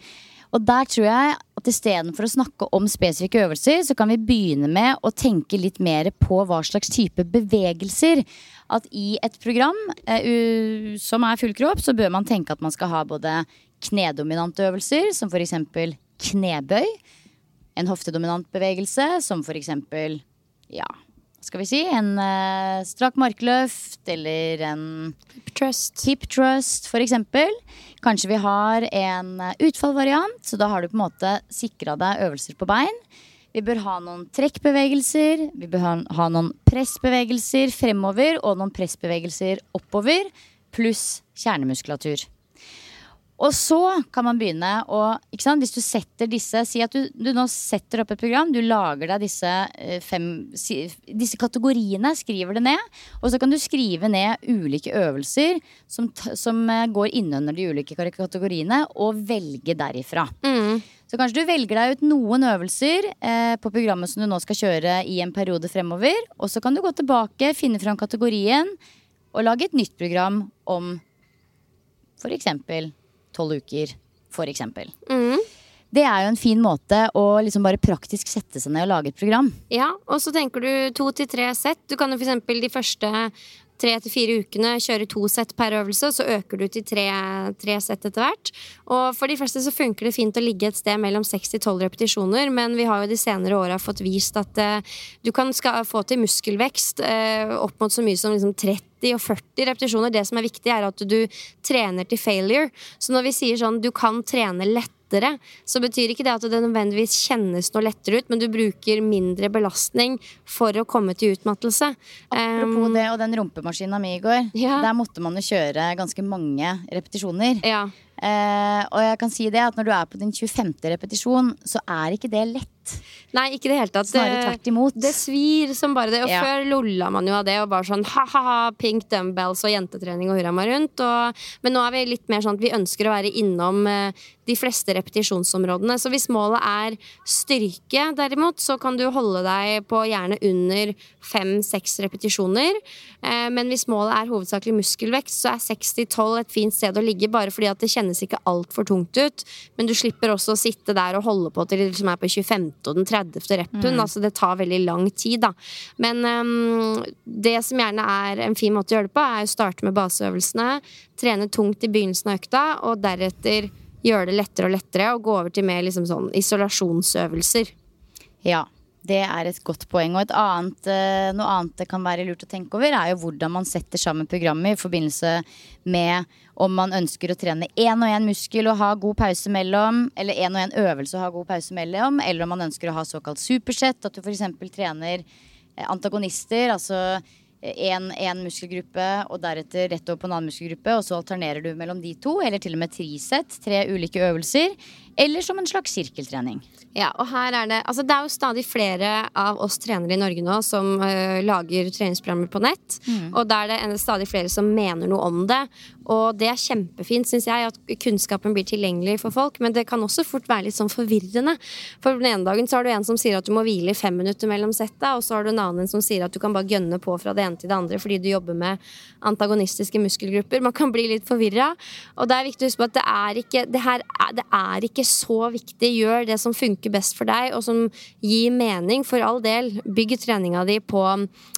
Og der tror jeg at istedenfor å snakke om spesifikke øvelser, så kan vi begynne med å tenke litt mer på hva slags type bevegelser. At i et program eh, som er full kropp, så bør man tenke at man skal ha både knedominante øvelser, som eksempel knebøy. En hoftedominant bevegelse, som eksempel ja, skal vi si, en uh, strak markløft eller en Trust. hip trust for eksempel. Kanskje vi har en eh, utfallvariant, så da har du på en måte sikra deg øvelser på bein. Vi bør ha noen trekkbevegelser, vi bør ha, ha noen pressbevegelser fremover og noen pressbevegelser oppover, pluss kjernemuskulatur. Og så kan man begynne å? Hvis du setter disse Si at du, du nå setter opp et program. Du lager deg disse eh, fem Disse kategoriene. Skriver det ned. Og så kan du skrive ned ulike øvelser som, som eh, går innunder de ulike kategoriene, og velge derifra. Mm. Så kanskje du velger deg ut noen øvelser eh, på programmet som du nå skal kjøre i en periode fremover. Og så kan du gå tilbake, finne fram kategorien og lage et nytt program om eksempel tolv uker. For eksempel. Mm. Det er jo en fin måte å liksom bare praktisk sette seg ned og lage et program. Ja, og så tenker du to til tre sett. Du kan jo for eksempel de første tre til fire ukene kjøre to sett per øvelse, og så øker du til tre, tre sett etter hvert. Og for de fleste så funker det fint å ligge et sted mellom seks til tolv repetisjoner, men vi har jo de senere åra fått vist at uh, du kan få til muskelvekst uh, opp mot så mye som liksom 30 og 40 repetisjoner. Det som er viktig, er at du trener til failure. Så når vi sier sånn du kan trene lettere, så betyr ikke det at det nødvendigvis kjennes noe lettere ut, men du bruker mindre belastning for å komme til utmattelse. Apropos Um, det og den rumpemaskina mi i går. Ja. Der måtte man jo kjøre ganske mange repetisjoner. ja. Eh, og jeg kan si det at når du er på din 25. repetisjon, så er ikke det lett. Nei, ikke det hele tatt. Snarere tvert imot. Det svir som bare det. Og Ja. før lolla man jo av det og bare sånn ha-ha-ha, pink dumbbells og jentetrening og hurra meg rundt. Og, men nå er vi litt mer sånn at vi ønsker å være innom eh, de fleste repetisjonsområdene. Så hvis målet er styrke, derimot, så kan du holde deg på gjerne under fem-seks repetisjoner. Eh, men hvis målet er hovedsakelig muskelvekst, så er 6-12 et fint sted å ligge, bare fordi at det kjennes ikke altfor tungt ut. Men du slipper også å sitte der og holde på til det liksom er på 25. og den 30. repen. Altså det tar veldig lang tid, da. Men um, det som gjerne er en fin måte å gjøre det på, er å starte med baseøvelsene. Trene tungt i begynnelsen av økta, og deretter gjøre det lettere og lettere, og gå over til mer liksom sånn isolasjonsøvelser. Ja, det er et godt poeng. Og et annet, eh, noe annet det kan være lurt å tenke over, er jo hvordan man setter sammen programmet i forbindelse med om man ønsker å trene én og én muskel og ha god pause mellom, eller én og én øvelse og ha god pause mellom, eller om man ønsker å ha såkalt supersett, at du f.eks. trener eh, antagonister, altså én muskelgruppe og deretter rett over på en annen muskelgruppe, og så alternerer du mellom de to, eller til og med trisett, tre ulike øvelser, eller som en slags sirkeltrening. Ja, og her er det Altså, det er jo stadig flere av oss trenere i Norge nå som uh, lager treningsprogrammer på nett. Og da er det stadig flere som mener noe om det. Og det er kjempefint, syns jeg, at kunnskapen blir tilgjengelig for folk. Men det kan også fort være litt sånn forvirrende. For den ene dagen så har du en som sier at du må hvile i fem minutter mellom setta, og så har du en annen som sier at du kan bare gønne på fra det ene til det andre fordi du jobber med antagonistiske muskelgrupper. Man kan bli litt forvirra. Og det er viktig å huske på at det er ikke, det her, er- det er ikke så viktig. Gjør det som funker best for deg, og som gir mening. For all del, bygg treninga di på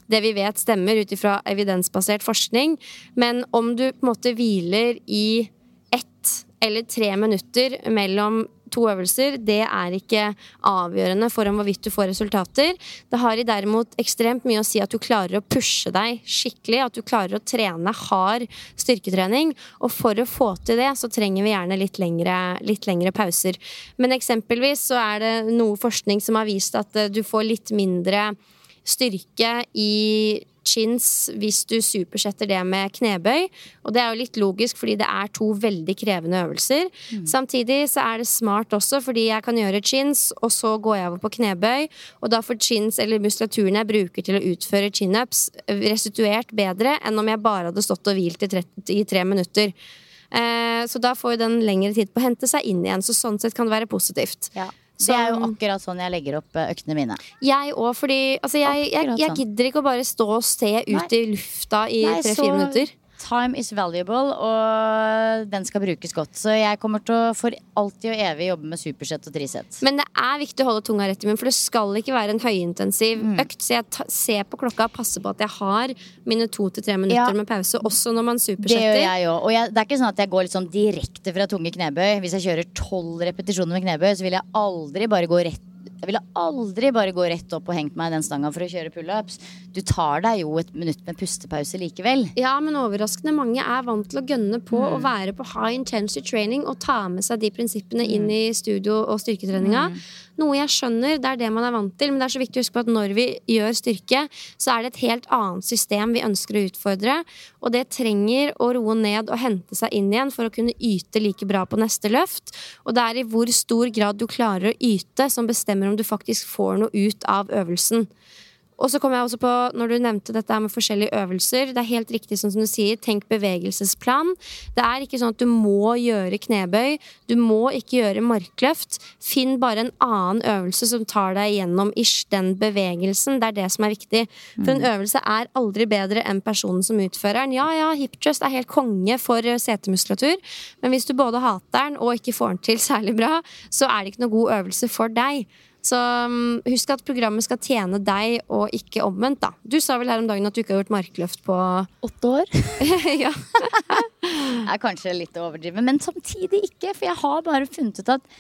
det vi vet stemmer ut ifra evidensbasert forskning. Men om du på en måte hviler i ett eller tre minutter mellom to øvelser, det er ikke avgjørende for om hvorvidt du får resultater. Det har i derimot ekstremt mye å si at du klarer å pushe deg skikkelig, at du klarer å trene hard styrketrening. Og for å få til det, så trenger vi gjerne litt lengre, litt lengre pauser. Men eksempelvis så er det noe forskning som har vist at eh, du får litt mindre styrke i chins hvis du supersetter det med knebøy. Og det er jo litt logisk, fordi det er to veldig krevende øvelser. Samtidig så er det smart også, fordi jeg kan gjøre chins, og så går jeg over på knebøy. Og da får chins, eller muskulaturen jeg bruker til å utføre chin-ups, restituert bedre enn om jeg bare hadde stått og hvilt i tre, i tre minutter. Eh, så da får jo den lengre tid på å hente seg inn igjen. Så sånn sett kan det være positivt. Det er jo akkurat sånn jeg legger opp eh, øktene mine. Jeg òg, fordi altså, jeg, jeg, jeg sånn. gidder ikke å bare stå og se ut i lufta i Nei, tre-fire minutter. Time is valuable, og den skal brukes godt. Så jeg kommer til å for alltid og evig jobbe med supersett og trisett. Men det er viktig å holde tunga rett i munnen, for det skal ikke være en høyintensiv Mm. økt. Så jeg ser på klokka og passer på at jeg har mine to til tre minutter Ja. med pause, også når man supersetter. Det gjør jeg òg. Og jeg, det er ikke sånn at jeg går liksom direkte fra tunge knebøy. Hvis jeg kjører tolv repetisjoner med knebøy, så vil jeg aldri bare gå rett Jeg ville aldri bare gå rett opp og hengt meg i den stanga for å kjøre pullups. Du tar deg jo et minutt med pustepause likevel. Ja, men overraskende mange er vant til å gønne på Mm. å være på high intensity training og ta med seg de prinsippene inn Mm. i studio og styrketreninga. Noe jeg skjønner, det er det man er vant til, men det er så viktig å huske på at når vi gjør styrke, så er det et helt annet system vi ønsker å utfordre, og det trenger å roe ned og hente seg inn igjen for å kunne yte like bra på neste løft. Og det er i hvor stor grad du klarer å yte som bestemmer om du faktisk får noe ut av øvelsen. Og så kom jeg også på, når du nevnte dette med forskjellige øvelser, det er helt riktig sånn som du sier, tenk bevegelsesplan. Det er ikke sånn at du må gjøre knebøy, du må ikke gjøre markløft. Finn bare en annen øvelse som tar deg gjennom ish den bevegelsen. Det er det som er viktig. For en øvelse er aldri bedre enn personen som utfører den. Ja, ja, hip thrust er helt konge for eh, setemuskulatur, men hvis du både hater den og ikke får den til særlig bra, så er det ikke noe god øvelse for deg. Så um, husk at programmet skal tjene deg, og ikke omvendt. da Du sa vel her om dagen at du ikke har gjort markløft på Åtte år. <laughs> ja. det er kanskje litt å overdrive, men samtidig ikke. For jeg har bare funnet ut at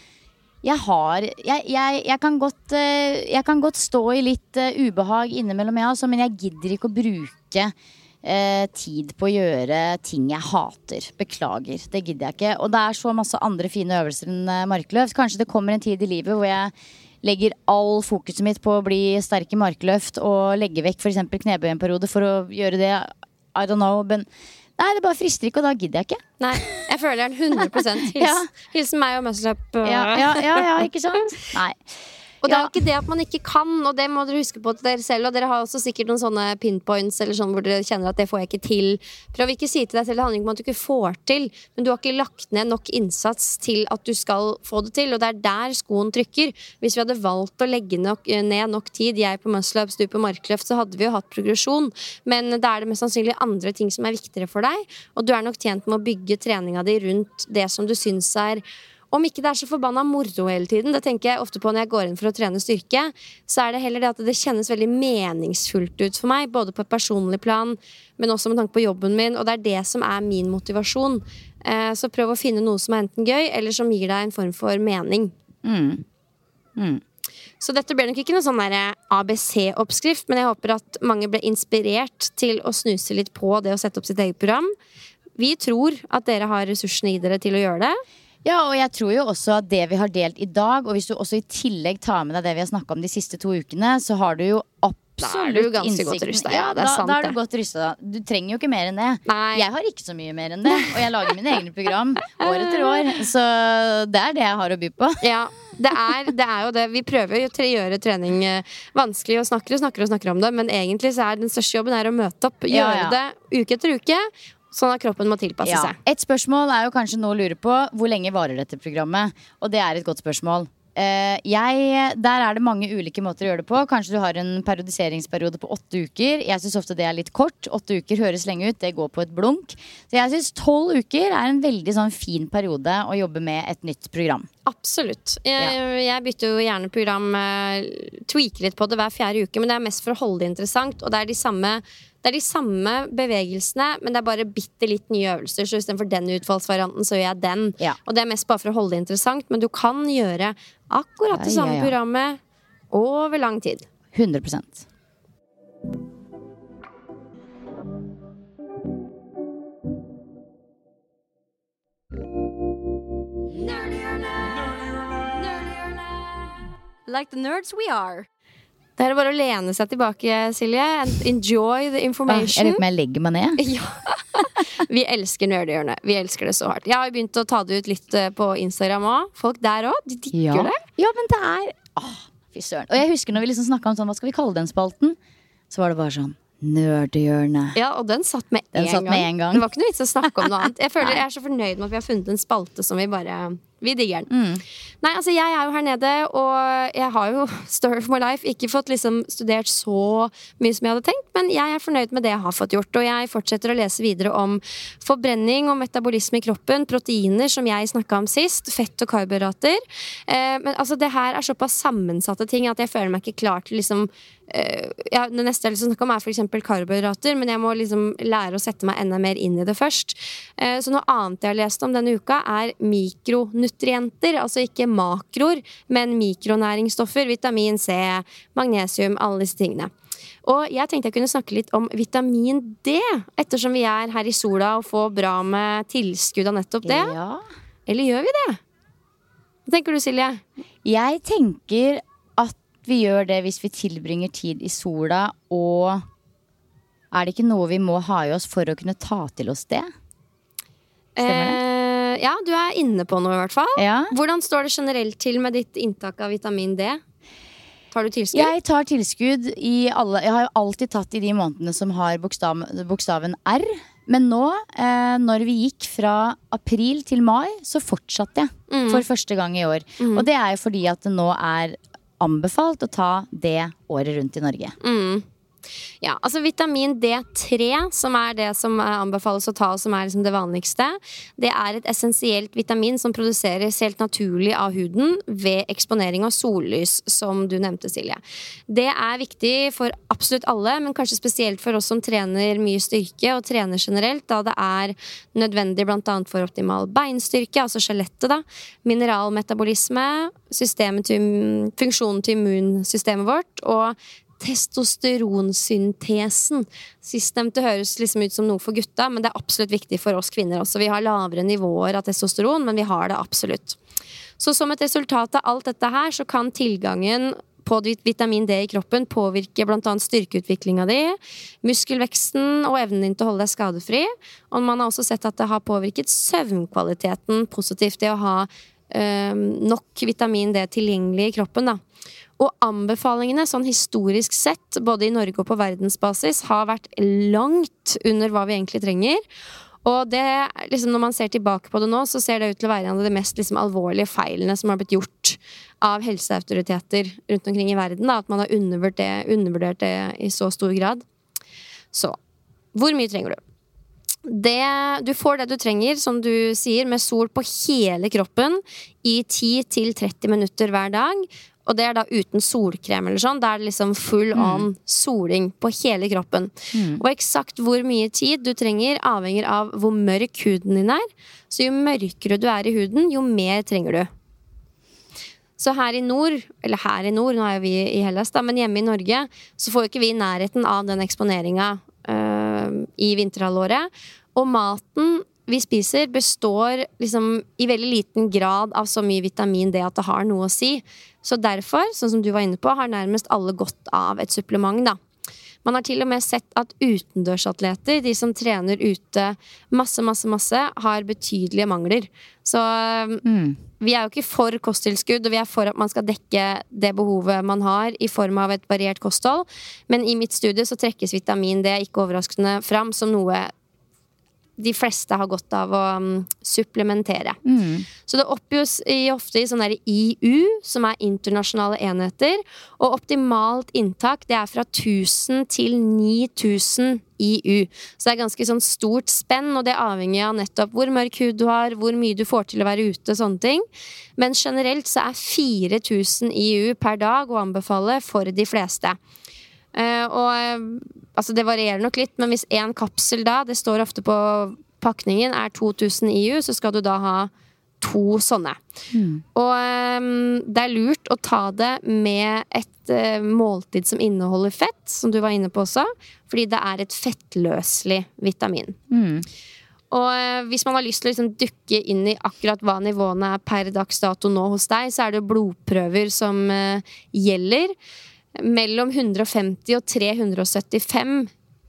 jeg har Jeg, jeg, jeg, kan, godt, eh, jeg kan godt stå i litt uh, ubehag innimellom, jeg også, men jeg gidder ikke å bruke eh, tid på å gjøre ting jeg hater. Beklager. Det gidder jeg ikke. Og det er så masse andre fine øvelser enn markløft. Kanskje det kommer en tid i livet hvor jeg legger all fokuset mitt på å bli sterk i markløft og legge vekk f.eks. knebøy en periode for å gjøre det. I don't know. Men nei, det bare frister ikke, og da gidder jeg ikke. Nei, jeg føler den 100 <laughs> Hils, Ja. Hilsen meg og Muscle Up. Ja, ja, ja, ja ikke sant? <laughs> Nei. Og det er jo ikke det at man ikke kan, og det må dere huske på til dere selv. Og dere har også sikkert noen sånne pinpoints eller sånn hvor dere kjenner at det får jeg ikke til. Prøv ikke å si til deg selv det handler ikke om at du ikke får til, men du har ikke lagt ned nok innsats til at du skal få det til. Og det er der skoen trykker. Hvis vi hadde valgt å legge nok, ned nok tid, jeg på muscle ups, du på markløft, så hadde vi jo hatt progresjon. Men da er det mest sannsynlig andre ting som er viktigere for deg, og du er nok tjent med å bygge treninga di rundt det som du syns er om ikke det er så forbanna moro hele tiden, det tenker jeg ofte på når jeg går inn for å trene styrke, så er det heller det at det kjennes veldig meningsfullt ut for meg, både på et personlig plan, men også med tanke på jobben min, og det er det som er min motivasjon. Eh, Så prøv å finne noe som er enten gøy, eller som gir deg en form for mening. Mm. Mm. Så dette ble nok ikke noe sånn der ABC-oppskrift, men jeg håper at mange ble inspirert til å snuse litt på det å sette opp sitt eget program. Vi tror at dere har ressursene i dere til å gjøre det. Ja, og jeg tror jo også at det vi har delt i dag, og hvis du også i tillegg tar med deg det vi har snakka om de siste to ukene, så har du jo absolutt Da er du ganske godt innsikten. rustet, ja, det er da, sant, da er du godt rusta. Du trenger jo ikke mer enn det. Nei. Jeg har ikke så mye mer enn det, og jeg lager mine egne program år etter år. Så det er det jeg har å by på. Ja, det er, det er jo det. Vi prøver jo å gjøre trening eh, vanskelig og snakker og snakker og snakker om det, men egentlig så er den største jobben er å møte opp, Ja, gjøre ja. det uke etter uke. Sånn at kroppen må tilpasse Ja. seg. Et spørsmål er jo kanskje nå å lure på hvor lenge varer dette programmet? Og det er et godt spørsmål. Uh, jeg, der er det mange ulike måter å gjøre det på. Kanskje du har en periodiseringsperiode på åtte uker. Jeg syns ofte det er litt kort. Åtte uker høres lenge ut, det går på et blunk. Så jeg syns tolv uker er en veldig sånn fin periode å jobbe med et nytt program. Absolutt. Jeg, jeg bytter jo gjerne program, eh, tweaker litt på det hver fjerde uke, men det er mest for å holde det interessant. Og det er de samme, det er de samme bevegelsene, men det er bare bitte litt nye øvelser. Så istedenfor den utfallsvarianten, så gjør jeg den. Ja. Og det er mest bare for å holde det interessant, men du kan gjøre akkurat det samme ja, ja. programmet over lang tid. 100 Like the nerds we are. Det er bare å lene seg tilbake, Silje. and Enjoy the information. Jeg vet lurer på om jeg legger meg ned. <laughs> Ja. Vi elsker Nerdehjørnet. Vi elsker det så hardt. Jeg har begynt å ta det ut litt eh, på Instagram òg. Folk der òg. De digger Ja. det. ja, men det er Åh, fy søren. Og jeg husker når vi liksom snakka om sånn, hva skal vi kalle den spalten? Så var det bare sånn Nerdehjørnet. Ja, og den satt med Den en satt gang. med en gang. Det var ikke noe vits å snakke om noe annet. Jeg <laughs> føler jeg er så fornøyd med at vi har funnet en spalte som vi bare Vi digger den. Mm. Nei, altså jeg er jo her nede, og jeg har jo <laughs> Story for my life ikke fått liksom studert så mye som jeg hadde tenkt, men jeg er fornøyd med det jeg har fått gjort. Og jeg fortsetter å lese videre om forbrenning og metabolisme i kroppen, proteiner, som jeg snakka om sist, fett og karbohydrater. Eh, men altså det her er såpass sammensatte ting at jeg føler meg ikke klar til liksom ja, Det neste jeg å snakke om, er f.eks. karbohydrater, men jeg må liksom lære å sette meg enda mer inn i det først. Eh, så noe annet jeg har lest om denne uka, er mikronutrienter. Altså ikke makroer, men mikronæringsstoffer. Vitamin C, magnesium, alle disse tingene. Og jeg tenkte jeg kunne snakke litt om vitamin D, ettersom vi er her i sola og får bra med tilskudd av nettopp det. Ja. Eller gjør vi det? Hva tenker du, Silje? Jeg tenker vi gjør det hvis vi tilbringer tid i sola, og er det ikke noe vi må ha i oss for å kunne ta til oss det? Stemmer det? Eh, ja, du er inne på noe, i hvert fall. Ja. Hvordan står det generelt til med ditt inntak av vitamin D? Tar du tilskudd? Jeg tar tilskudd i alle Jeg har alltid tatt i de månedene som har bokstav, bokstaven R. Men nå, eh, når vi gikk fra april til mai, så fortsatte jeg. Mm. For første gang i år. Og det er jo fordi at det nå er anbefalt å ta det året rundt i Norge. Mm. Ja, altså Vitamin D3, som er det som eh, anbefales å ta, og som er liksom det vanligste, det er et essensielt vitamin som produseres helt naturlig av huden ved eksponering av sollys, som du nevnte, Silje. Det er viktig for absolutt alle, men kanskje spesielt for oss som trener mye styrke, og trener generelt, da det er nødvendig bl.a. for optimal beinstyrke, altså skjelettet, da, mineralmetabolisme, til, funksjonen til immunsystemet vårt, og testosteronsyntesen. Sistnevnte høres liksom ut som noe for gutta, men det er absolutt viktig for oss kvinner også. Vi har lavere nivåer av testosteron, men vi har det absolutt. Så som et resultat av alt dette her, så kan tilgangen på vitamin D i kroppen påvirke bl.a. styrkeutviklinga di, muskelveksten og evnen din til å holde deg skadefri. Og man har også sett at det har påvirket søvnkvaliteten positivt, det å ha øh, nok vitamin D tilgjengelig i kroppen. da. Og anbefalingene, sånn historisk sett, både i Norge og på verdensbasis, har vært langt under hva vi egentlig trenger. Og det, liksom, når man ser tilbake på det nå, så ser det ut til å være en av de mest liksom, alvorlige feilene som har blitt gjort av helseautoriteter rundt omkring i verden. Da, at man har undervurdert det, undervurdert det i så stor grad. Så hvor mye trenger du? Det, du får det du trenger, som du sier, med sol på hele kroppen i 10-30 minutter hver dag. Og det er da uten solkrem eller sånn. Da er det liksom full on soling på hele kroppen. Og eksakt hvor mye tid du trenger, avhenger av hvor mørk huden din er. Så jo mørkere du er i huden, jo mer trenger du. Så her i nord, eller her i nord, nå er vi i Hellas, da, men hjemme i Norge, så får jo ikke vi nærheten av den eksponeringa øh, i vinterhalvåret. Og maten vi spiser, består liksom i veldig liten grad av så mye vitamin D at det har noe å si. Så derfor, sånn som du var inne på, har nærmest alle godt av et supplement, da. Man har til og med sett at utendørsatleter, de som trener ute masse, masse, masse, har betydelige mangler. Så vi er jo ikke for kosttilskudd, og vi er for at man skal dekke det behovet man har i form av et variert kosthold. Men i mitt studie så trekkes vitamin D ikke overraskende fram som noe de fleste har godt av å mm, supplementere. Så det oppgis ofte i sånne IU, som er internasjonale enheter. Og optimalt inntak det er fra 1000 til 9000 IU. Så det er ganske sånn stort spenn, og det avhenger av nettopp hvor mørk hud du har, hvor mye du får til å være ute, sånne ting. Men generelt så er 4000 IU per dag å anbefale for de fleste. Eh, og altså det varierer nok litt, men hvis én kapsel da, det står ofte på pakningen, er 2000 IU, så skal du da ha to sånne. Og um, det er lurt å ta det med et uh, måltid som inneholder fett, som du var inne på også, fordi det er et fettløselig vitamin. Og eh, hvis man har lyst til å liksom dykke inn i akkurat hva nivåene er per dags dato nå hos deg, så er det blodprøver som gjelder. Mellom 150 og 375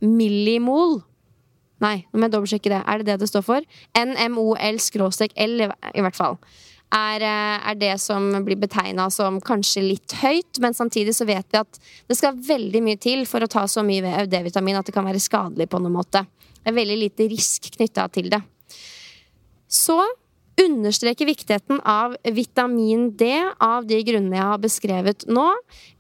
millimol. Nei, nå må jeg dobbeltsjekke det. Er det det det står for? NMOL-L, i hvert fall. Er, eh, er det som blir betegna som kanskje litt høyt, men samtidig så vet vi at det skal veldig mye til for å ta så mye D-vitamin at det kan være skadelig på noen måte. Det er veldig lite risk knytta til det. Så understreker viktigheten av vitamin D av de grunnene jeg har beskrevet nå.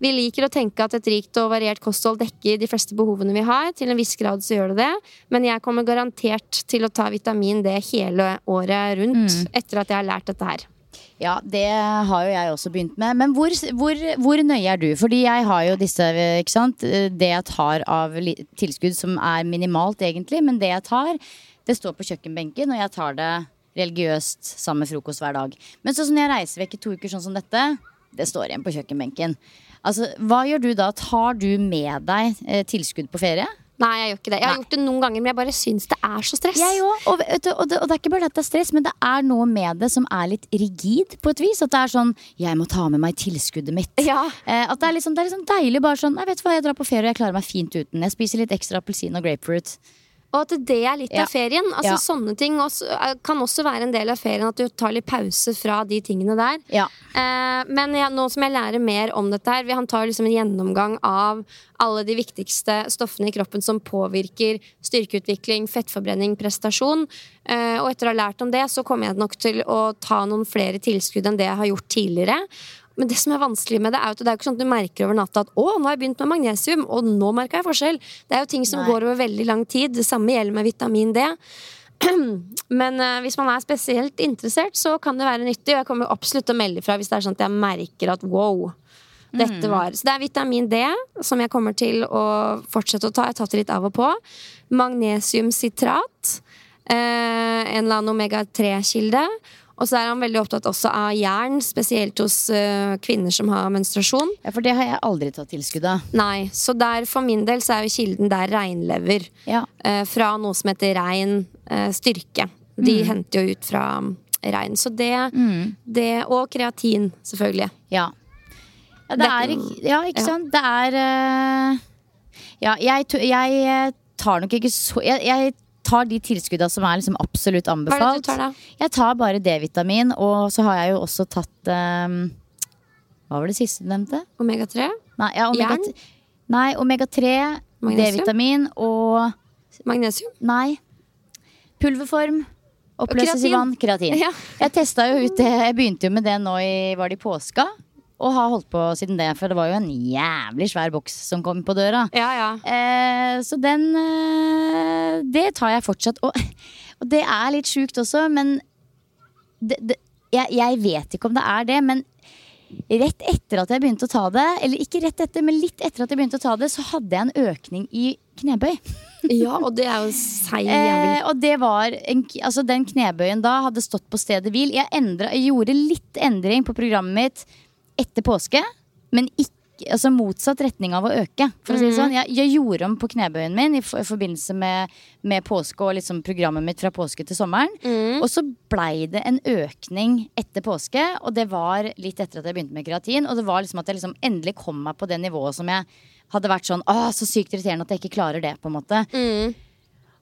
Vi liker å tenke at et rikt og variert kosthold dekker de fleste behovene vi har. Til en viss grad så gjør det det, men jeg kommer garantert til å ta vitamin D hele året rundt etter at jeg har lært dette her. Ja, det har jo jeg også begynt med. Men hvor, hvor, hvor nøye er du? Fordi jeg har jo disse, ikke sant. Det jeg tar av tilskudd som er minimalt egentlig, men det jeg tar, det står på kjøkkenbenken, og jeg tar det religiøst sammen med frokost hver dag. Men sånn som når jeg reiser vekk i to uker sånn som dette, det står igjen på kjøkkenbenken. Altså, hva gjør du da? Tar du med deg eh, tilskudd på ferie? Nei, jeg gjør ikke det. Jeg har Nei. gjort det noen ganger, men jeg bare syns det er så stress. Jeg òg. Og, og, det, og det er ikke bare at det er stress, men det er noe med det som er litt rigid på et vis. At det er sånn Jeg må ta med meg tilskuddet mitt. Ja. Eh, at det er, liksom, det er liksom deilig bare sånn Jeg vet hva, jeg drar på ferie og jeg klarer meg fint uten. Jeg spiser litt ekstra appelsin og grapefruit. Og at det er litt Ja. av ferien. Altså Ja. Sånne ting også, eh, kan også være en del av ferien. At du tar litt pause fra de tingene der. Ja. Eh, men jeg, nå som jeg lærer mer om dette her, vi- han tar liksom en gjennomgang av alle de viktigste stoffene i kroppen som påvirker styrkeutvikling, fettforbrenning, prestasjon. Eh, og etter å ha lært om det, så kommer jeg nok til å ta noen flere tilskudd enn det jeg har gjort tidligere. Men det som er vanskelig med det, er jo at det er ikke sånn at du merker over natta at å, nå har jeg begynt med magnesium, og nå merker jeg forskjell. Det er jo ting som Nei. går over veldig lang tid. Det samme gjelder med vitamin D. <clears throat> Men uh, hvis man er spesielt interessert, så kan det være nyttig. Og jeg kommer absolutt til å melde ifra hvis det er sånn at jeg merker at wow. Dette var Så det er vitamin D som jeg kommer til å fortsette å ta. Jeg har tatt det litt av og på. Magnesiumsitrat. Eh, en eller annen omega-3-kilde. Og så er han veldig opptatt også av jern, spesielt hos uh, kvinner som har menstruasjon. ja, for det har jeg aldri tatt tilskudd av. Nei, Så der for min del så er jo kilden der reinlever. Ja. Uh, fra noe som heter rein uh, styrke. De henter jo ut fra mm, rein. Så det, det Og kreatin, selvfølgelig. Ja. Ja, det Det er Ja, ikke- sant? Ja? Det er Ja, jeg, jeg tar nok ikke så Jeg, jeg tar de tilskudda som er liksom absolutt Hva er det du tar da? Jeg tar bare D-vitamin, og så har jeg jo også tatt um, Hva var det siste du nevnte? Omega-3? Nei, ja, omega, Jern? nei omega-3, D-vitamin og Magnesium? Nei. Pulverform. Oppløses i vann. Kreatin. <laughs> Ja. Jeg testa jo ut det. Jeg begynte jo med det nå i Var det i påska? Og har holdt på siden det, for det var jo en jævlig svær boks som kom på døra. Ja, ja. Eh, så den eh, Det tar jeg fortsatt. Og, og det er litt sjukt også, men det, det, jeg, jeg vet ikke om det er det, men rett etter at jeg begynte å ta det, eller ikke rett etter, men litt etter at jeg begynte å ta det, så hadde jeg en økning i knebøy. <laughs> ja, og det er jo seig jævel. Eh, og det var en, altså Den knebøyen da hadde stått på stedet hvil. Jeg, endret, jeg gjorde litt endring på programmet mitt etter påske, men ikke Altså motsatt retning av å øke. For å si det sånn jeg, jeg gjorde om på knebøyen min i, for, i forbindelse med, med påske og liksom programmet mitt fra påske til sommeren. Og så blei det en økning etter påske, og det var litt etter at jeg begynte med kreatin. Og det var liksom at jeg liksom endelig kom meg på det nivået som jeg hadde vært sånn Å, så sykt irriterende at jeg ikke klarer det, på en måte.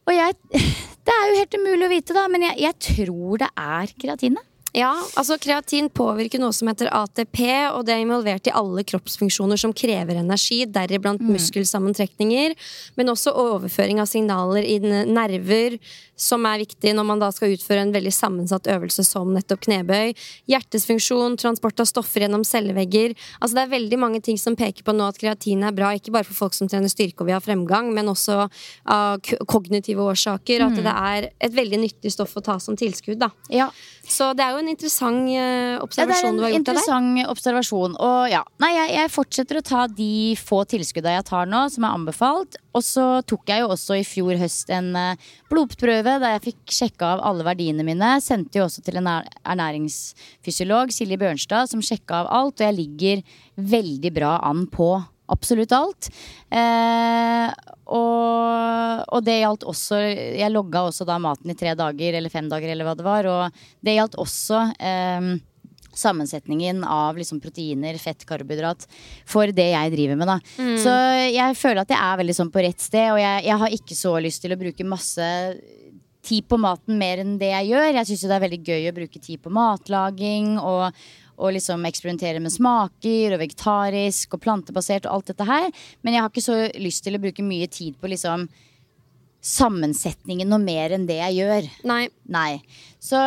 Og jeg <laughs> Det er jo helt umulig å vite, da, men jeg, jeg tror det er kreatinet. Ja, altså Kreatin påvirker noe som heter ATP, og det er involvert i alle kroppsfunksjoner som krever energi, deriblant muskelsammentrekninger, men også overføring av signaler i nerver, som er viktig når man da skal utføre en veldig sammensatt øvelse som nettopp knebøy. Hjertets funksjon, transport av stoffer gjennom cellevegger. Altså Det er veldig mange ting som peker på nå at kreatin er bra, ikke bare for folk som trener styrke og vil ha fremgang, men også av kognitive årsaker. At det er et veldig nyttig stoff å ta som tilskudd. da Ja, så det er jo en interessant observasjon Ja, er observasjon en du har gjort av deg. interessant observasjon. Og ja, nei, jeg, jeg fortsetter å ta de få tilskuddene jeg tar nå, som er anbefalt. Og så tok jeg jo også i fjor høst en eh, blodprøve der jeg fikk sjekka av alle verdiene mine. Sendte jo også til en ernæringsfysiolog, Silje Bjørnstad, som sjekka av alt. Og jeg ligger veldig bra an på absolutt alt. Eh, og, og det gjaldt også Jeg logga også da maten i tre dager eller fem dager eller hva det var. Og det gjaldt også eh, sammensetningen av liksom proteiner, fett, karbohydrat for det jeg driver med. da Så jeg føler at jeg er veldig sånn på rett sted, og jeg, jeg har ikke så lyst til å bruke masse tid på maten mer enn det jeg gjør. Jeg syns det er veldig gøy å bruke tid på matlaging og, og liksom eksperimentere med smaker og vegetarisk og plantebasert og alt dette her. Men jeg har ikke så lyst til å bruke mye tid på liksom sammensetningen noe mer enn det jeg gjør. Nei. Nei. Så,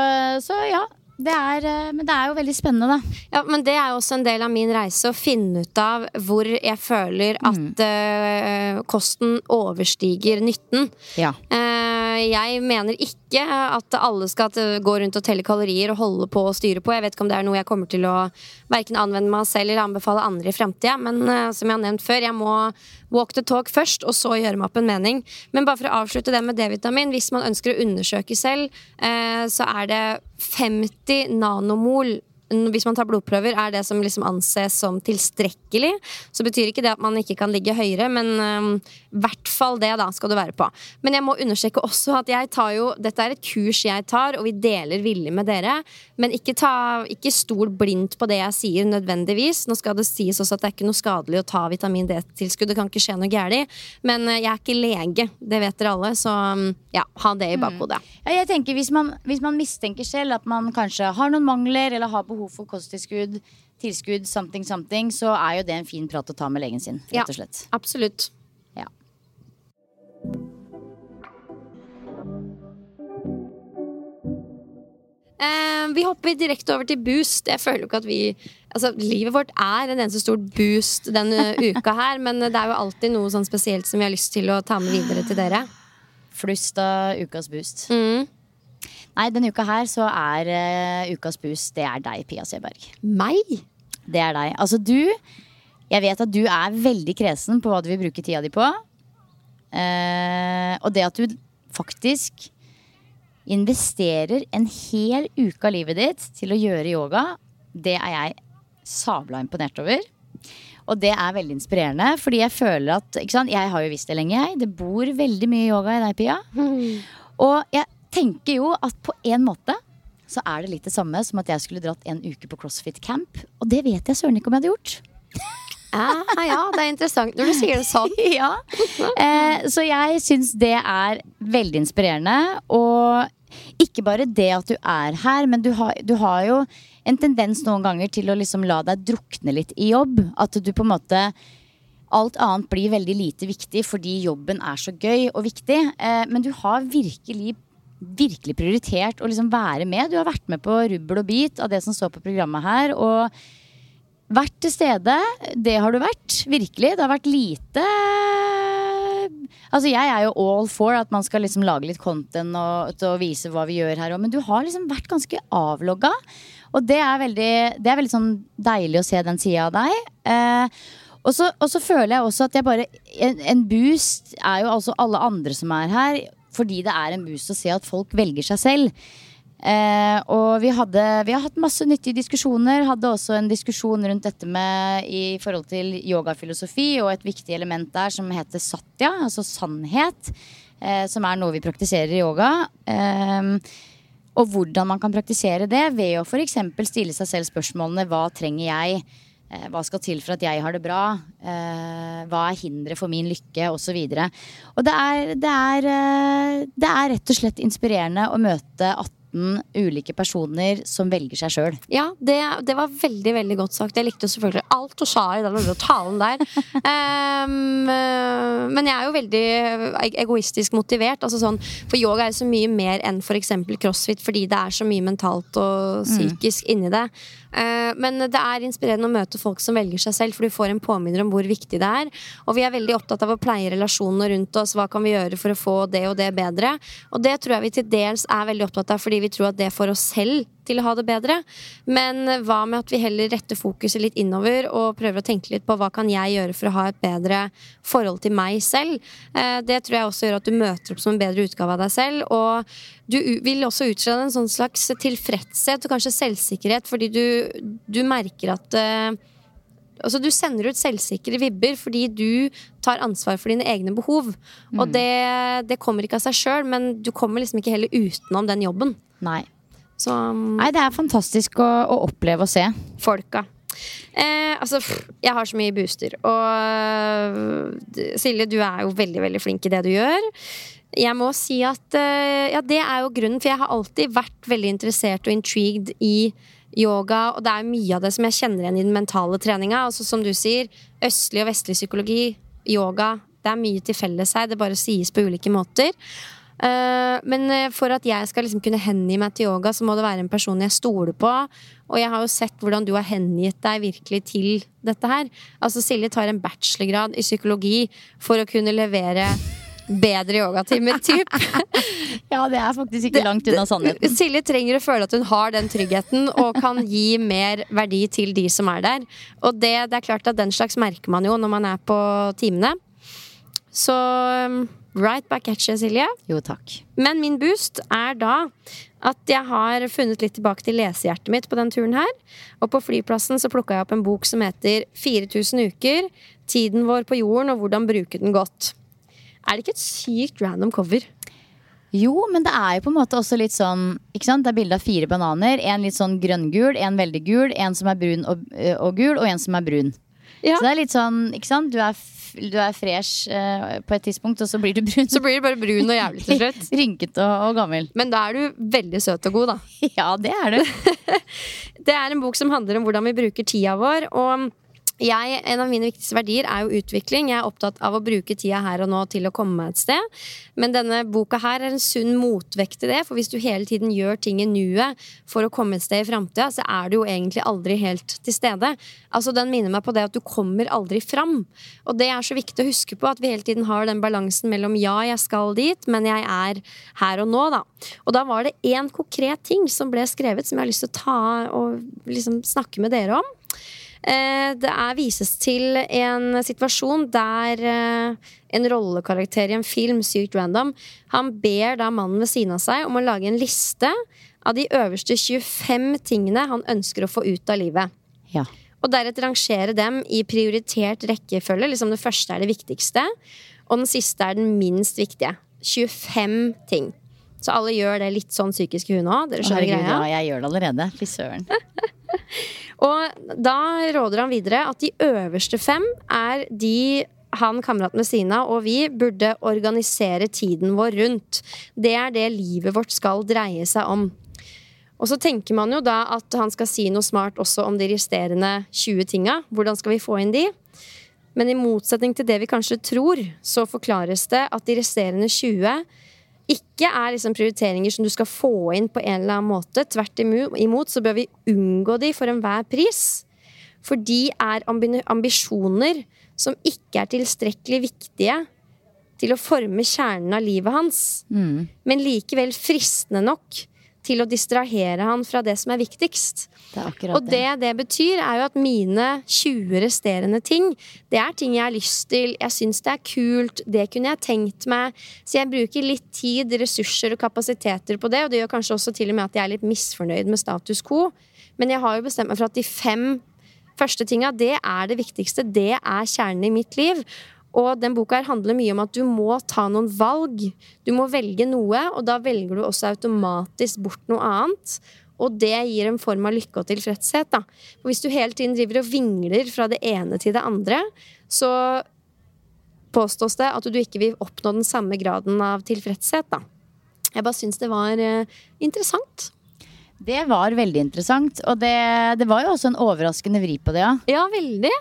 så ja. Det er, eh, men det er jo veldig spennende, da. Ja, men det er jo også en del av min reise å finne ut av hvor jeg føler at eh, kosten overstiger nytten. Ja. Eh, jeg mener ikke at alle skal gå rundt og telle kalorier og holde på og styre på. Jeg vet ikke om det er noe jeg kommer til å verken anvende meg selv eller anbefale andre i framtida. Men eh, som jeg har nevnt før, jeg må walk the talk først, og så gjøre meg opp en mening. Men bare for å avslutte det med D-vitamin, hvis man ønsker å undersøke selv, eh, så er det 50 nanomol hvis man tar blodprøver, er det som liksom anses som tilstrekkelig. Så betyr ikke det at man ikke kan ligge høyere, men i hvert fall det da skal du være på. Men jeg må understreke også at jeg tar jo Dette er et kurs jeg tar, og vi deler villig med dere. Men ikke, ta, ikke stol blindt på det jeg sier, nødvendigvis. Nå skal det sies også at det er ikke noe skadelig å ta vitamin D-tilskudd. Det kan ikke skje noe galt. Men eh, jeg er ikke lege, det vet dere alle, så mm, ja, ha det i bakhodet. Ja, jeg tenker hvis man, hvis man mistenker selv at man kanskje har noen mangler eller har behov for kosttilskudd, tilskudd, something, something, så er jo det en fin prat å ta med legen sin, Ja. rett og slett. Absolutt. Ja. Uh, vi hopper direkte over til boost. Jeg føler jo ikke at vi Altså, Livet vårt er en eneste stor boost denne <laughs> uka her, men det er jo alltid noe sånn spesielt som vi har lyst til å ta med videre til dere. Flust av ukas boost. Mm. Nei, denne uka her så er uh, ukas bus, det er deg, Pia Seberg. Meg? Det er deg. Altså du Jeg vet at du er veldig kresen på hva du vil bruke tida di på. Uh, og det at du faktisk investerer en hel uke av livet ditt til å gjøre yoga, det er jeg sabla imponert over. Og det er veldig inspirerende, fordi jeg føler at ikke sant? Jeg har jo visst det lenge, jeg. Det bor veldig mye yoga i deg, Pia. <laughs> Og jeg tenker jo at på en måte så er det litt det samme som at jeg skulle dratt en uke på CrossFit Camp. Og det vet jeg søren ikke om jeg hadde gjort. Ja, ja, det er interessant når du sier det sånn. <laughs> ja. eh, så jeg syns det er veldig inspirerende. Og ikke bare det at du er her, men du har, du har jo en tendens noen ganger til å liksom la deg drukne litt i jobb. At du på en måte Alt annet blir veldig lite viktig fordi jobben er så gøy og viktig. Eh, men du har virkelig virkelig prioritert å liksom være med. Du har vært med på rubbel og bit av det som står på programmet her. Og vært til stede. Det har du vært. Virkelig. Det har vært lite Altså Jeg er jo all for at man skal liksom lage litt content og, og vise hva vi gjør her òg, men du har liksom vært ganske avlogga. Og det er veldig, det er veldig sånn deilig å se den sida av deg. Eh, og så, føler jeg også at jeg bare en, en boost er jo altså alle andre som er her, fordi det er en boost å se at folk velger seg selv. Eh, og vi, hadde, vi har hatt masse nyttige diskusjoner. Hadde også en diskusjon rundt dette med i forhold til yogafilosofi og et viktig element der som heter satya, altså sannhet. Eh, som er noe vi praktiserer i yoga. Eh, og hvordan man kan praktisere det ved å f.eks. stille seg selv spørsmålene hva trenger jeg? Eh, hva skal til for at jeg har det bra? Eh, hva er hinderet for min lykke? Osv. Og det er, det, er, eh, det er rett og slett inspirerende å møte 18 ulike personer som velger seg sjøl. Ja, det, det var veldig veldig godt sagt. Jeg likte selvfølgelig alt du sa i den talen der. <laughs> Eh, men jeg er jo veldig e- egoistisk motivert. Altså sånn, for yoga er jo så mye mer enn f.eks. crossfit, fordi det er så mye mentalt og psykisk inni det. Eh, men det er inspirerende å møte folk som velger seg selv, for du får en påminner om hvor viktig det er. Og vi er veldig opptatt av å pleie relasjonene rundt oss. Hva kan vi gjøre for å få det og det bedre? Og det tror jeg vi til dels er veldig opptatt av, fordi vi tror at det for oss selv til å ha det bedre. Men hva med at vi heller retter fokuset litt innover og prøver å tenke litt på hva kan jeg gjøre for å ha et bedre forhold til meg selv? Eh, Det tror jeg også gjør at du møter opp som en bedre utgave av deg selv. Og du vil også utstråle en sånn slags tilfredshet og kanskje selvsikkerhet, fordi du, du merker at eh, Altså Du sender ut selvsikre vibber fordi du tar ansvar for dine egne behov. Og det, det kommer ikke av seg sjøl, men du kommer liksom ikke heller utenom den jobben. Nei. Så um, Nei, det er fantastisk å, å oppleve og se. folka. Eh, altså, jeg har så mye booster. Og øh, Silje, du er jo veldig, veldig flink i det du gjør. Jeg må si at øh, Ja, det er jo grunnen, for jeg har alltid vært veldig interessert og intrigued i yoga, og det er mye av det som jeg kjenner igjen i den mentale treninga. Altså, som du sier, østlig og vestlig psykologi, yoga. Det er mye til felles her, det bare sies på ulike måter. Eh, men eh, for at jeg skal liksom kunne hengi meg til yoga, så må det være en person jeg stoler på. Og jeg har jo sett hvordan du har hengitt deg virkelig til dette her. Altså Silje tar en bachelorgrad i psykologi for å kunne levere bedre yogatimer, typ. <laughs> Ja, det er faktisk ikke langt unna sannheten. Silje trenger å føle at hun har den tryggheten og kan gi mer verdi til de som er der. Og det, det er klart at den slags merker man jo når man er på timene. Så um, right back at you, Silje. Jo, takk. Men min boost er da at jeg har funnet litt tilbake til lesehjertet mitt på den turen her. Og på flyplassen så plukka jeg opp en bok som heter 4000 uker. Tiden vår på jorden og hvordan bruke den godt. Er det ikke et sykt random cover? Jo, men det er jo på en måte også litt sånn ikke sant? Det er bilde av fire bananer. En litt sånn grønngul, en veldig gul, en som er brun og, og gul, og en som er brun. Ja. Så det er litt sånn, ikke sant? Du er, du er fresh eh, på et tidspunkt, og så blir du brun. Så blir du bare brun og jævlig til slutt. <laughs> Rynket og, og gammel. Men da er du veldig søt og god, da. <laughs> Ja, det er du. <laughs> Det er en bok som handler om hvordan vi bruker tida vår. Og jeg, en av mine viktigste verdier er jo utvikling. Jeg er opptatt av å bruke tida her og nå til å komme meg et sted. Men denne boka her er en sunn motvekt til det. For hvis du hele tiden gjør ting i nuet for å komme et sted i framtida, så er du jo egentlig aldri helt til stede. Altså Den minner meg på det at du kommer aldri fram. Og det er så viktig å huske på at vi hele tiden har den balansen mellom ja, jeg skal dit, men jeg er her og nå, da. Og da var det én konkret ting som ble skrevet som jeg har lyst til å ta og liksom snakke med dere om. Eh, Det er vises til en situasjon der eh, en rollekarakter i en film, sykt random, han ber da mannen ved siden av seg om å lage en liste av de øverste 25 tingene han ønsker å få ut av livet. Ja. Og deretter rangere dem i prioritert rekkefølge. Liksom Det første er det viktigste, og den siste er den minst viktige. 25 ting. Så alle gjør det litt sånn psykisk i huet nå. Dere skjønner Herregud, greia? ja, jeg gjør det allerede. Fy søren. <laughs> Og da råder han videre at de øverste fem er de han kameraten ved siden av og vi burde organisere tiden vår rundt. Det er det livet vårt skal dreie seg om. Og så tenker man jo da at han skal si noe smart også om de resterende 20 tinga. Hvordan skal vi få inn de? Men i motsetning til det vi kanskje tror, så forklares det at de resterende 20 ikke er liksom prioriteringer som du skal få inn på en eller annen måte. Tvert imot så bør vi unngå de for enhver pris. For de er ambisjoner som ikke er tilstrekkelig viktige til å forme kjernen av livet hans, men likevel fristende nok til å distrahere han fra det som er viktigst. Det er Og det det betyr, er jo at mine 20 resterende ting, det er ting jeg har lyst til, jeg syns det er kult, det kunne jeg tenkt meg. Så jeg bruker litt tid, ressurser og kapasiteter på det, og det gjør kanskje også til og med at jeg er litt misfornøyd med status quo. Men jeg har jo bestemt meg for at de fem første tinga, det er det viktigste. Det er kjernen i mitt liv. Og den boka her handler mye om at du må ta noen valg. Du må velge noe, og da velger du også automatisk bort noe annet. Og det gir en form av lykke og tilfredshet. Da. For hvis du hele tiden driver og vingler fra det ene til det andre, så påstås det at du ikke vil oppnå den samme graden av tilfredshet. Da. Jeg bare syns det var eh, interessant. Det var veldig interessant. Og det, det var jo også en overraskende vri på det, ja. Ja, veldig.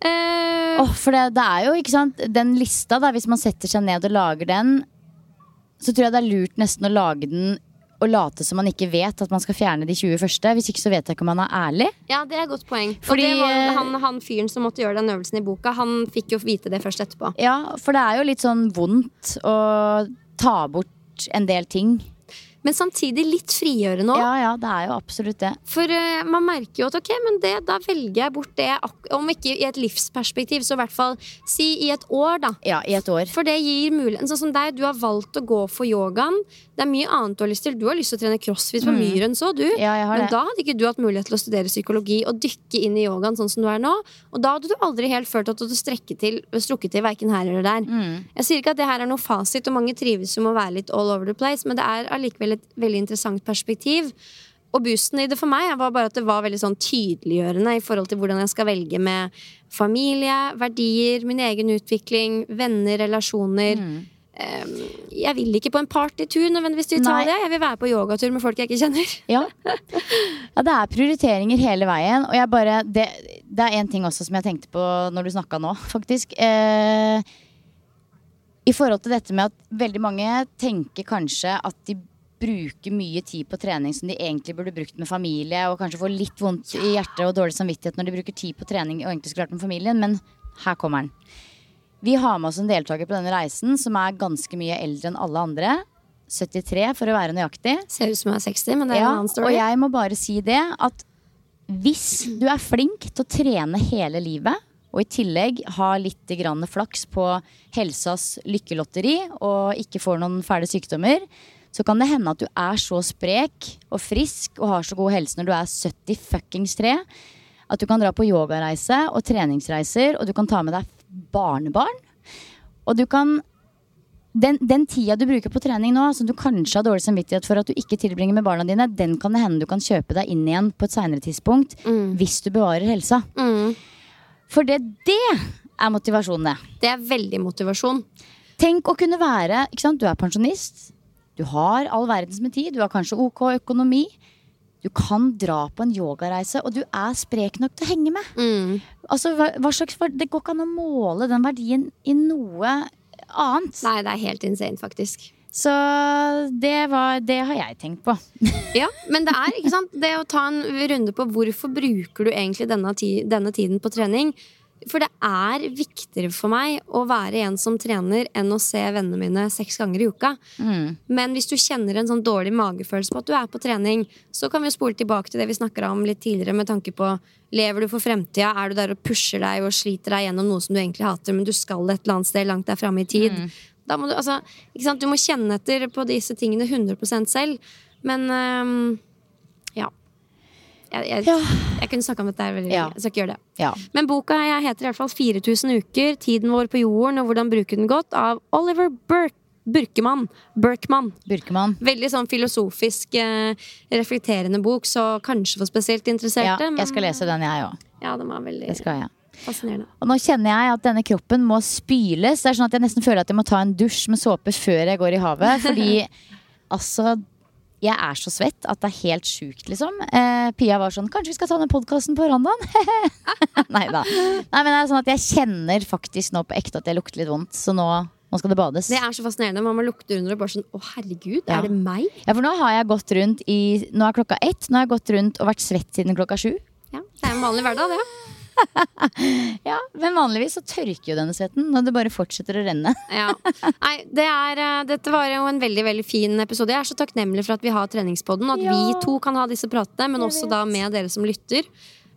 Eh, Åh, for det, det er jo, ikke sant Den lista, da, hvis man setter seg ned og lager den, så tror jeg det er lurt nesten å lage den og late som man ikke vet at man skal fjerne de 20 første. Hvis ikke så vet jeg ikke om han er ærlig. Ja, det er et godt poeng. Fordi, og det var, han, han fyren som måtte gjøre den øvelsen i boka, han fikk jo vite det først etterpå. Ja, for det er jo litt sånn vondt å ta bort en del ting. Men samtidig litt frigjørende òg. Ja, ja, det er jo absolutt det. For uh, man merker jo at ok, men det, da velger jeg bort det, om ikke i et livsperspektiv, så i hvert fall si i et år, da. Ja, i et år. For det gir muligheten. Sånn som deg, du har valgt å gå for yogaen. Det er mye annet du har lyst til. Du har lyst til å trene crossfit på Myren, så du. Mm. Ja, jeg har Men det. da hadde ikke du hatt mulighet til å studere psykologi og dykke inn i yogaen sånn som du er nå. Og da hadde du aldri helt følt at du hadde strekket til, strukket til verken her eller der. Mm. Jeg sier ikke at det her er noe fasit, og mange trives jo med å være litt all over the place, men det er allikevel et veldig interessant perspektiv. Og boosten i det for meg var bare at det var veldig sånn tydeliggjørende i forhold til hvordan jeg skal velge med familie, verdier, min egen utvikling, venner, relasjoner. Mm. Um, jeg vil ikke på en partytur nødvendigvis til Italia. Jeg vil være på yogatur med folk jeg ikke kjenner. Ja. ja, det er prioriteringer hele veien. Og jeg bare Det, det er en ting også som jeg tenkte på når du snakka nå, faktisk. Eh, I forhold til dette med at veldig mange tenker kanskje at de bruker mye tid på trening som de egentlig burde brukt med familie, og kanskje får litt vondt i hjertet og dårlig samvittighet når de bruker tid på trening og egentlig skulle vært med familien, men her kommer den. Vi har med oss en deltaker på denne reisen som er ganske mye eldre enn alle andre. 73 for å være nøyaktig. Ser ut som jeg er 60, men det er Ja, en annen story. og jeg må bare si det at hvis du er flink til å trene hele livet, og i tillegg ha litt flaks på helsas lykkelotteri og ikke får noen fæle sykdommer, så kan det hende at du er så sprek og frisk og har så god helse når du er 70 fuckings 3 at du kan dra på yogareise og treningsreiser, og du kan ta med deg barnebarn. Og du kan den, den tida du bruker på trening nå, som du kanskje har dårlig samvittighet for at du ikke tilbringer med barna dine, den kan det hende du kan kjøpe deg inn igjen på et seinere tidspunkt. Hvis du bevarer helsa. Mm. For det, det er motivasjonen, det. Det er veldig motivasjon. Tenk å kunne være ikke sant? Du er pensjonist. Du har all verdens med tid. Du har kanskje ok økonomi. Du kan dra på en yogareise, og du er sprek nok til å henge med. Mm. Altså, hva, hva slags, Det går ikke an å måle den verdien i noe annet. Nei, det er helt insane, faktisk. Så det, var, det har jeg tenkt på. <laughs> Ja, men det er ikke sant Det å ta en runde på hvorfor bruker du egentlig denne, ti denne tiden på trening. For det er viktigere for meg å være en som trener, enn å se vennene mine seks ganger i uka. Men hvis du kjenner en sånn dårlig magefølelse på at du er på trening, så kan vi spole tilbake til det vi snakka om litt tidligere med tanke på Lever du for fremtida? Er du der og pusher deg og sliter deg gjennom noe som du egentlig hater, men du skal et eller annet sted langt der framme i tid? Da må du, altså, du må kjenne etter på disse tingene 100% selv. Men ja. Jeg, jeg, Ja. jeg kunne snakka om dette veldig Ja. lenge. Jeg skal ikke gjøre det. Ja. Men boka jeg heter i hvert fall 4000 uker, tiden vår på jorden og hvordan bruke den godt, av Oliver Burke. Burkemann. Burkman. Burkemann. Veldig sånn filosofisk, eh, reflekterende bok, så kanskje for spesielt Ja, interesserte. jeg skal lese den, jeg òg. Ja, den var veldig Det skal jeg. fascinerende. Og nå kjenner jeg at denne kroppen må spyles. Det er sånn at jeg nesten føler at jeg må ta en dusj med såpe før jeg går i havet. Fordi <laughs> altså jeg er så svett at det er helt sjukt, liksom. Eh, Pia var sånn Kanskje vi skal ta den podkasten på verandaen? <laughs> Nei da. Nei, men det er sånn at jeg kjenner faktisk nå på ekte at jeg lukter litt vondt. Så nå, nå skal det bades. Det er så fascinerende. Man må lukte under og bare sånn Å, herregud, Ja. er det meg? Ja, for nå har jeg gått rundt i Nå er klokka ett. Nå har jeg gått rundt og vært svett siden klokka sju. Ja, Det er en vanlig hverdag, det. Ja, <laughs> Men vanligvis så tørker jo denne svetten når det bare fortsetter å renne. <laughs> Ja. Nei, det er, eh, dette var jo en veldig veldig fin episode. Jeg er så takknemlig for at vi har treningspodden. og At Ja. vi to kan ha disse pratene, men også da med dere som lytter.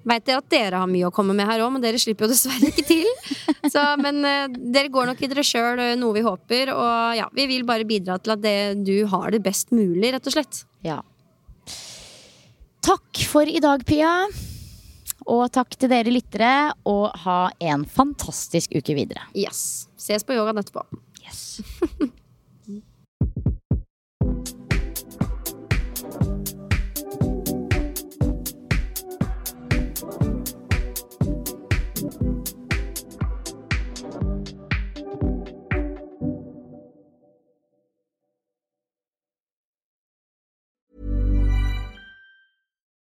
Vet dere at dere har mye å komme med her òg, men dere slipper jo dessverre ikke til. <laughs> Så, men uh, dere går nok i dere sjøl, noe vi håper. Og ja, vi vil bare bidra til at det, du har det best mulig, rett og slett. Ja. Takk for i dag, Pia. Og takk til dere lyttere, og ha en fantastisk uke videre. Yes. Ses på yogaen etterpå. Yes. <laughs>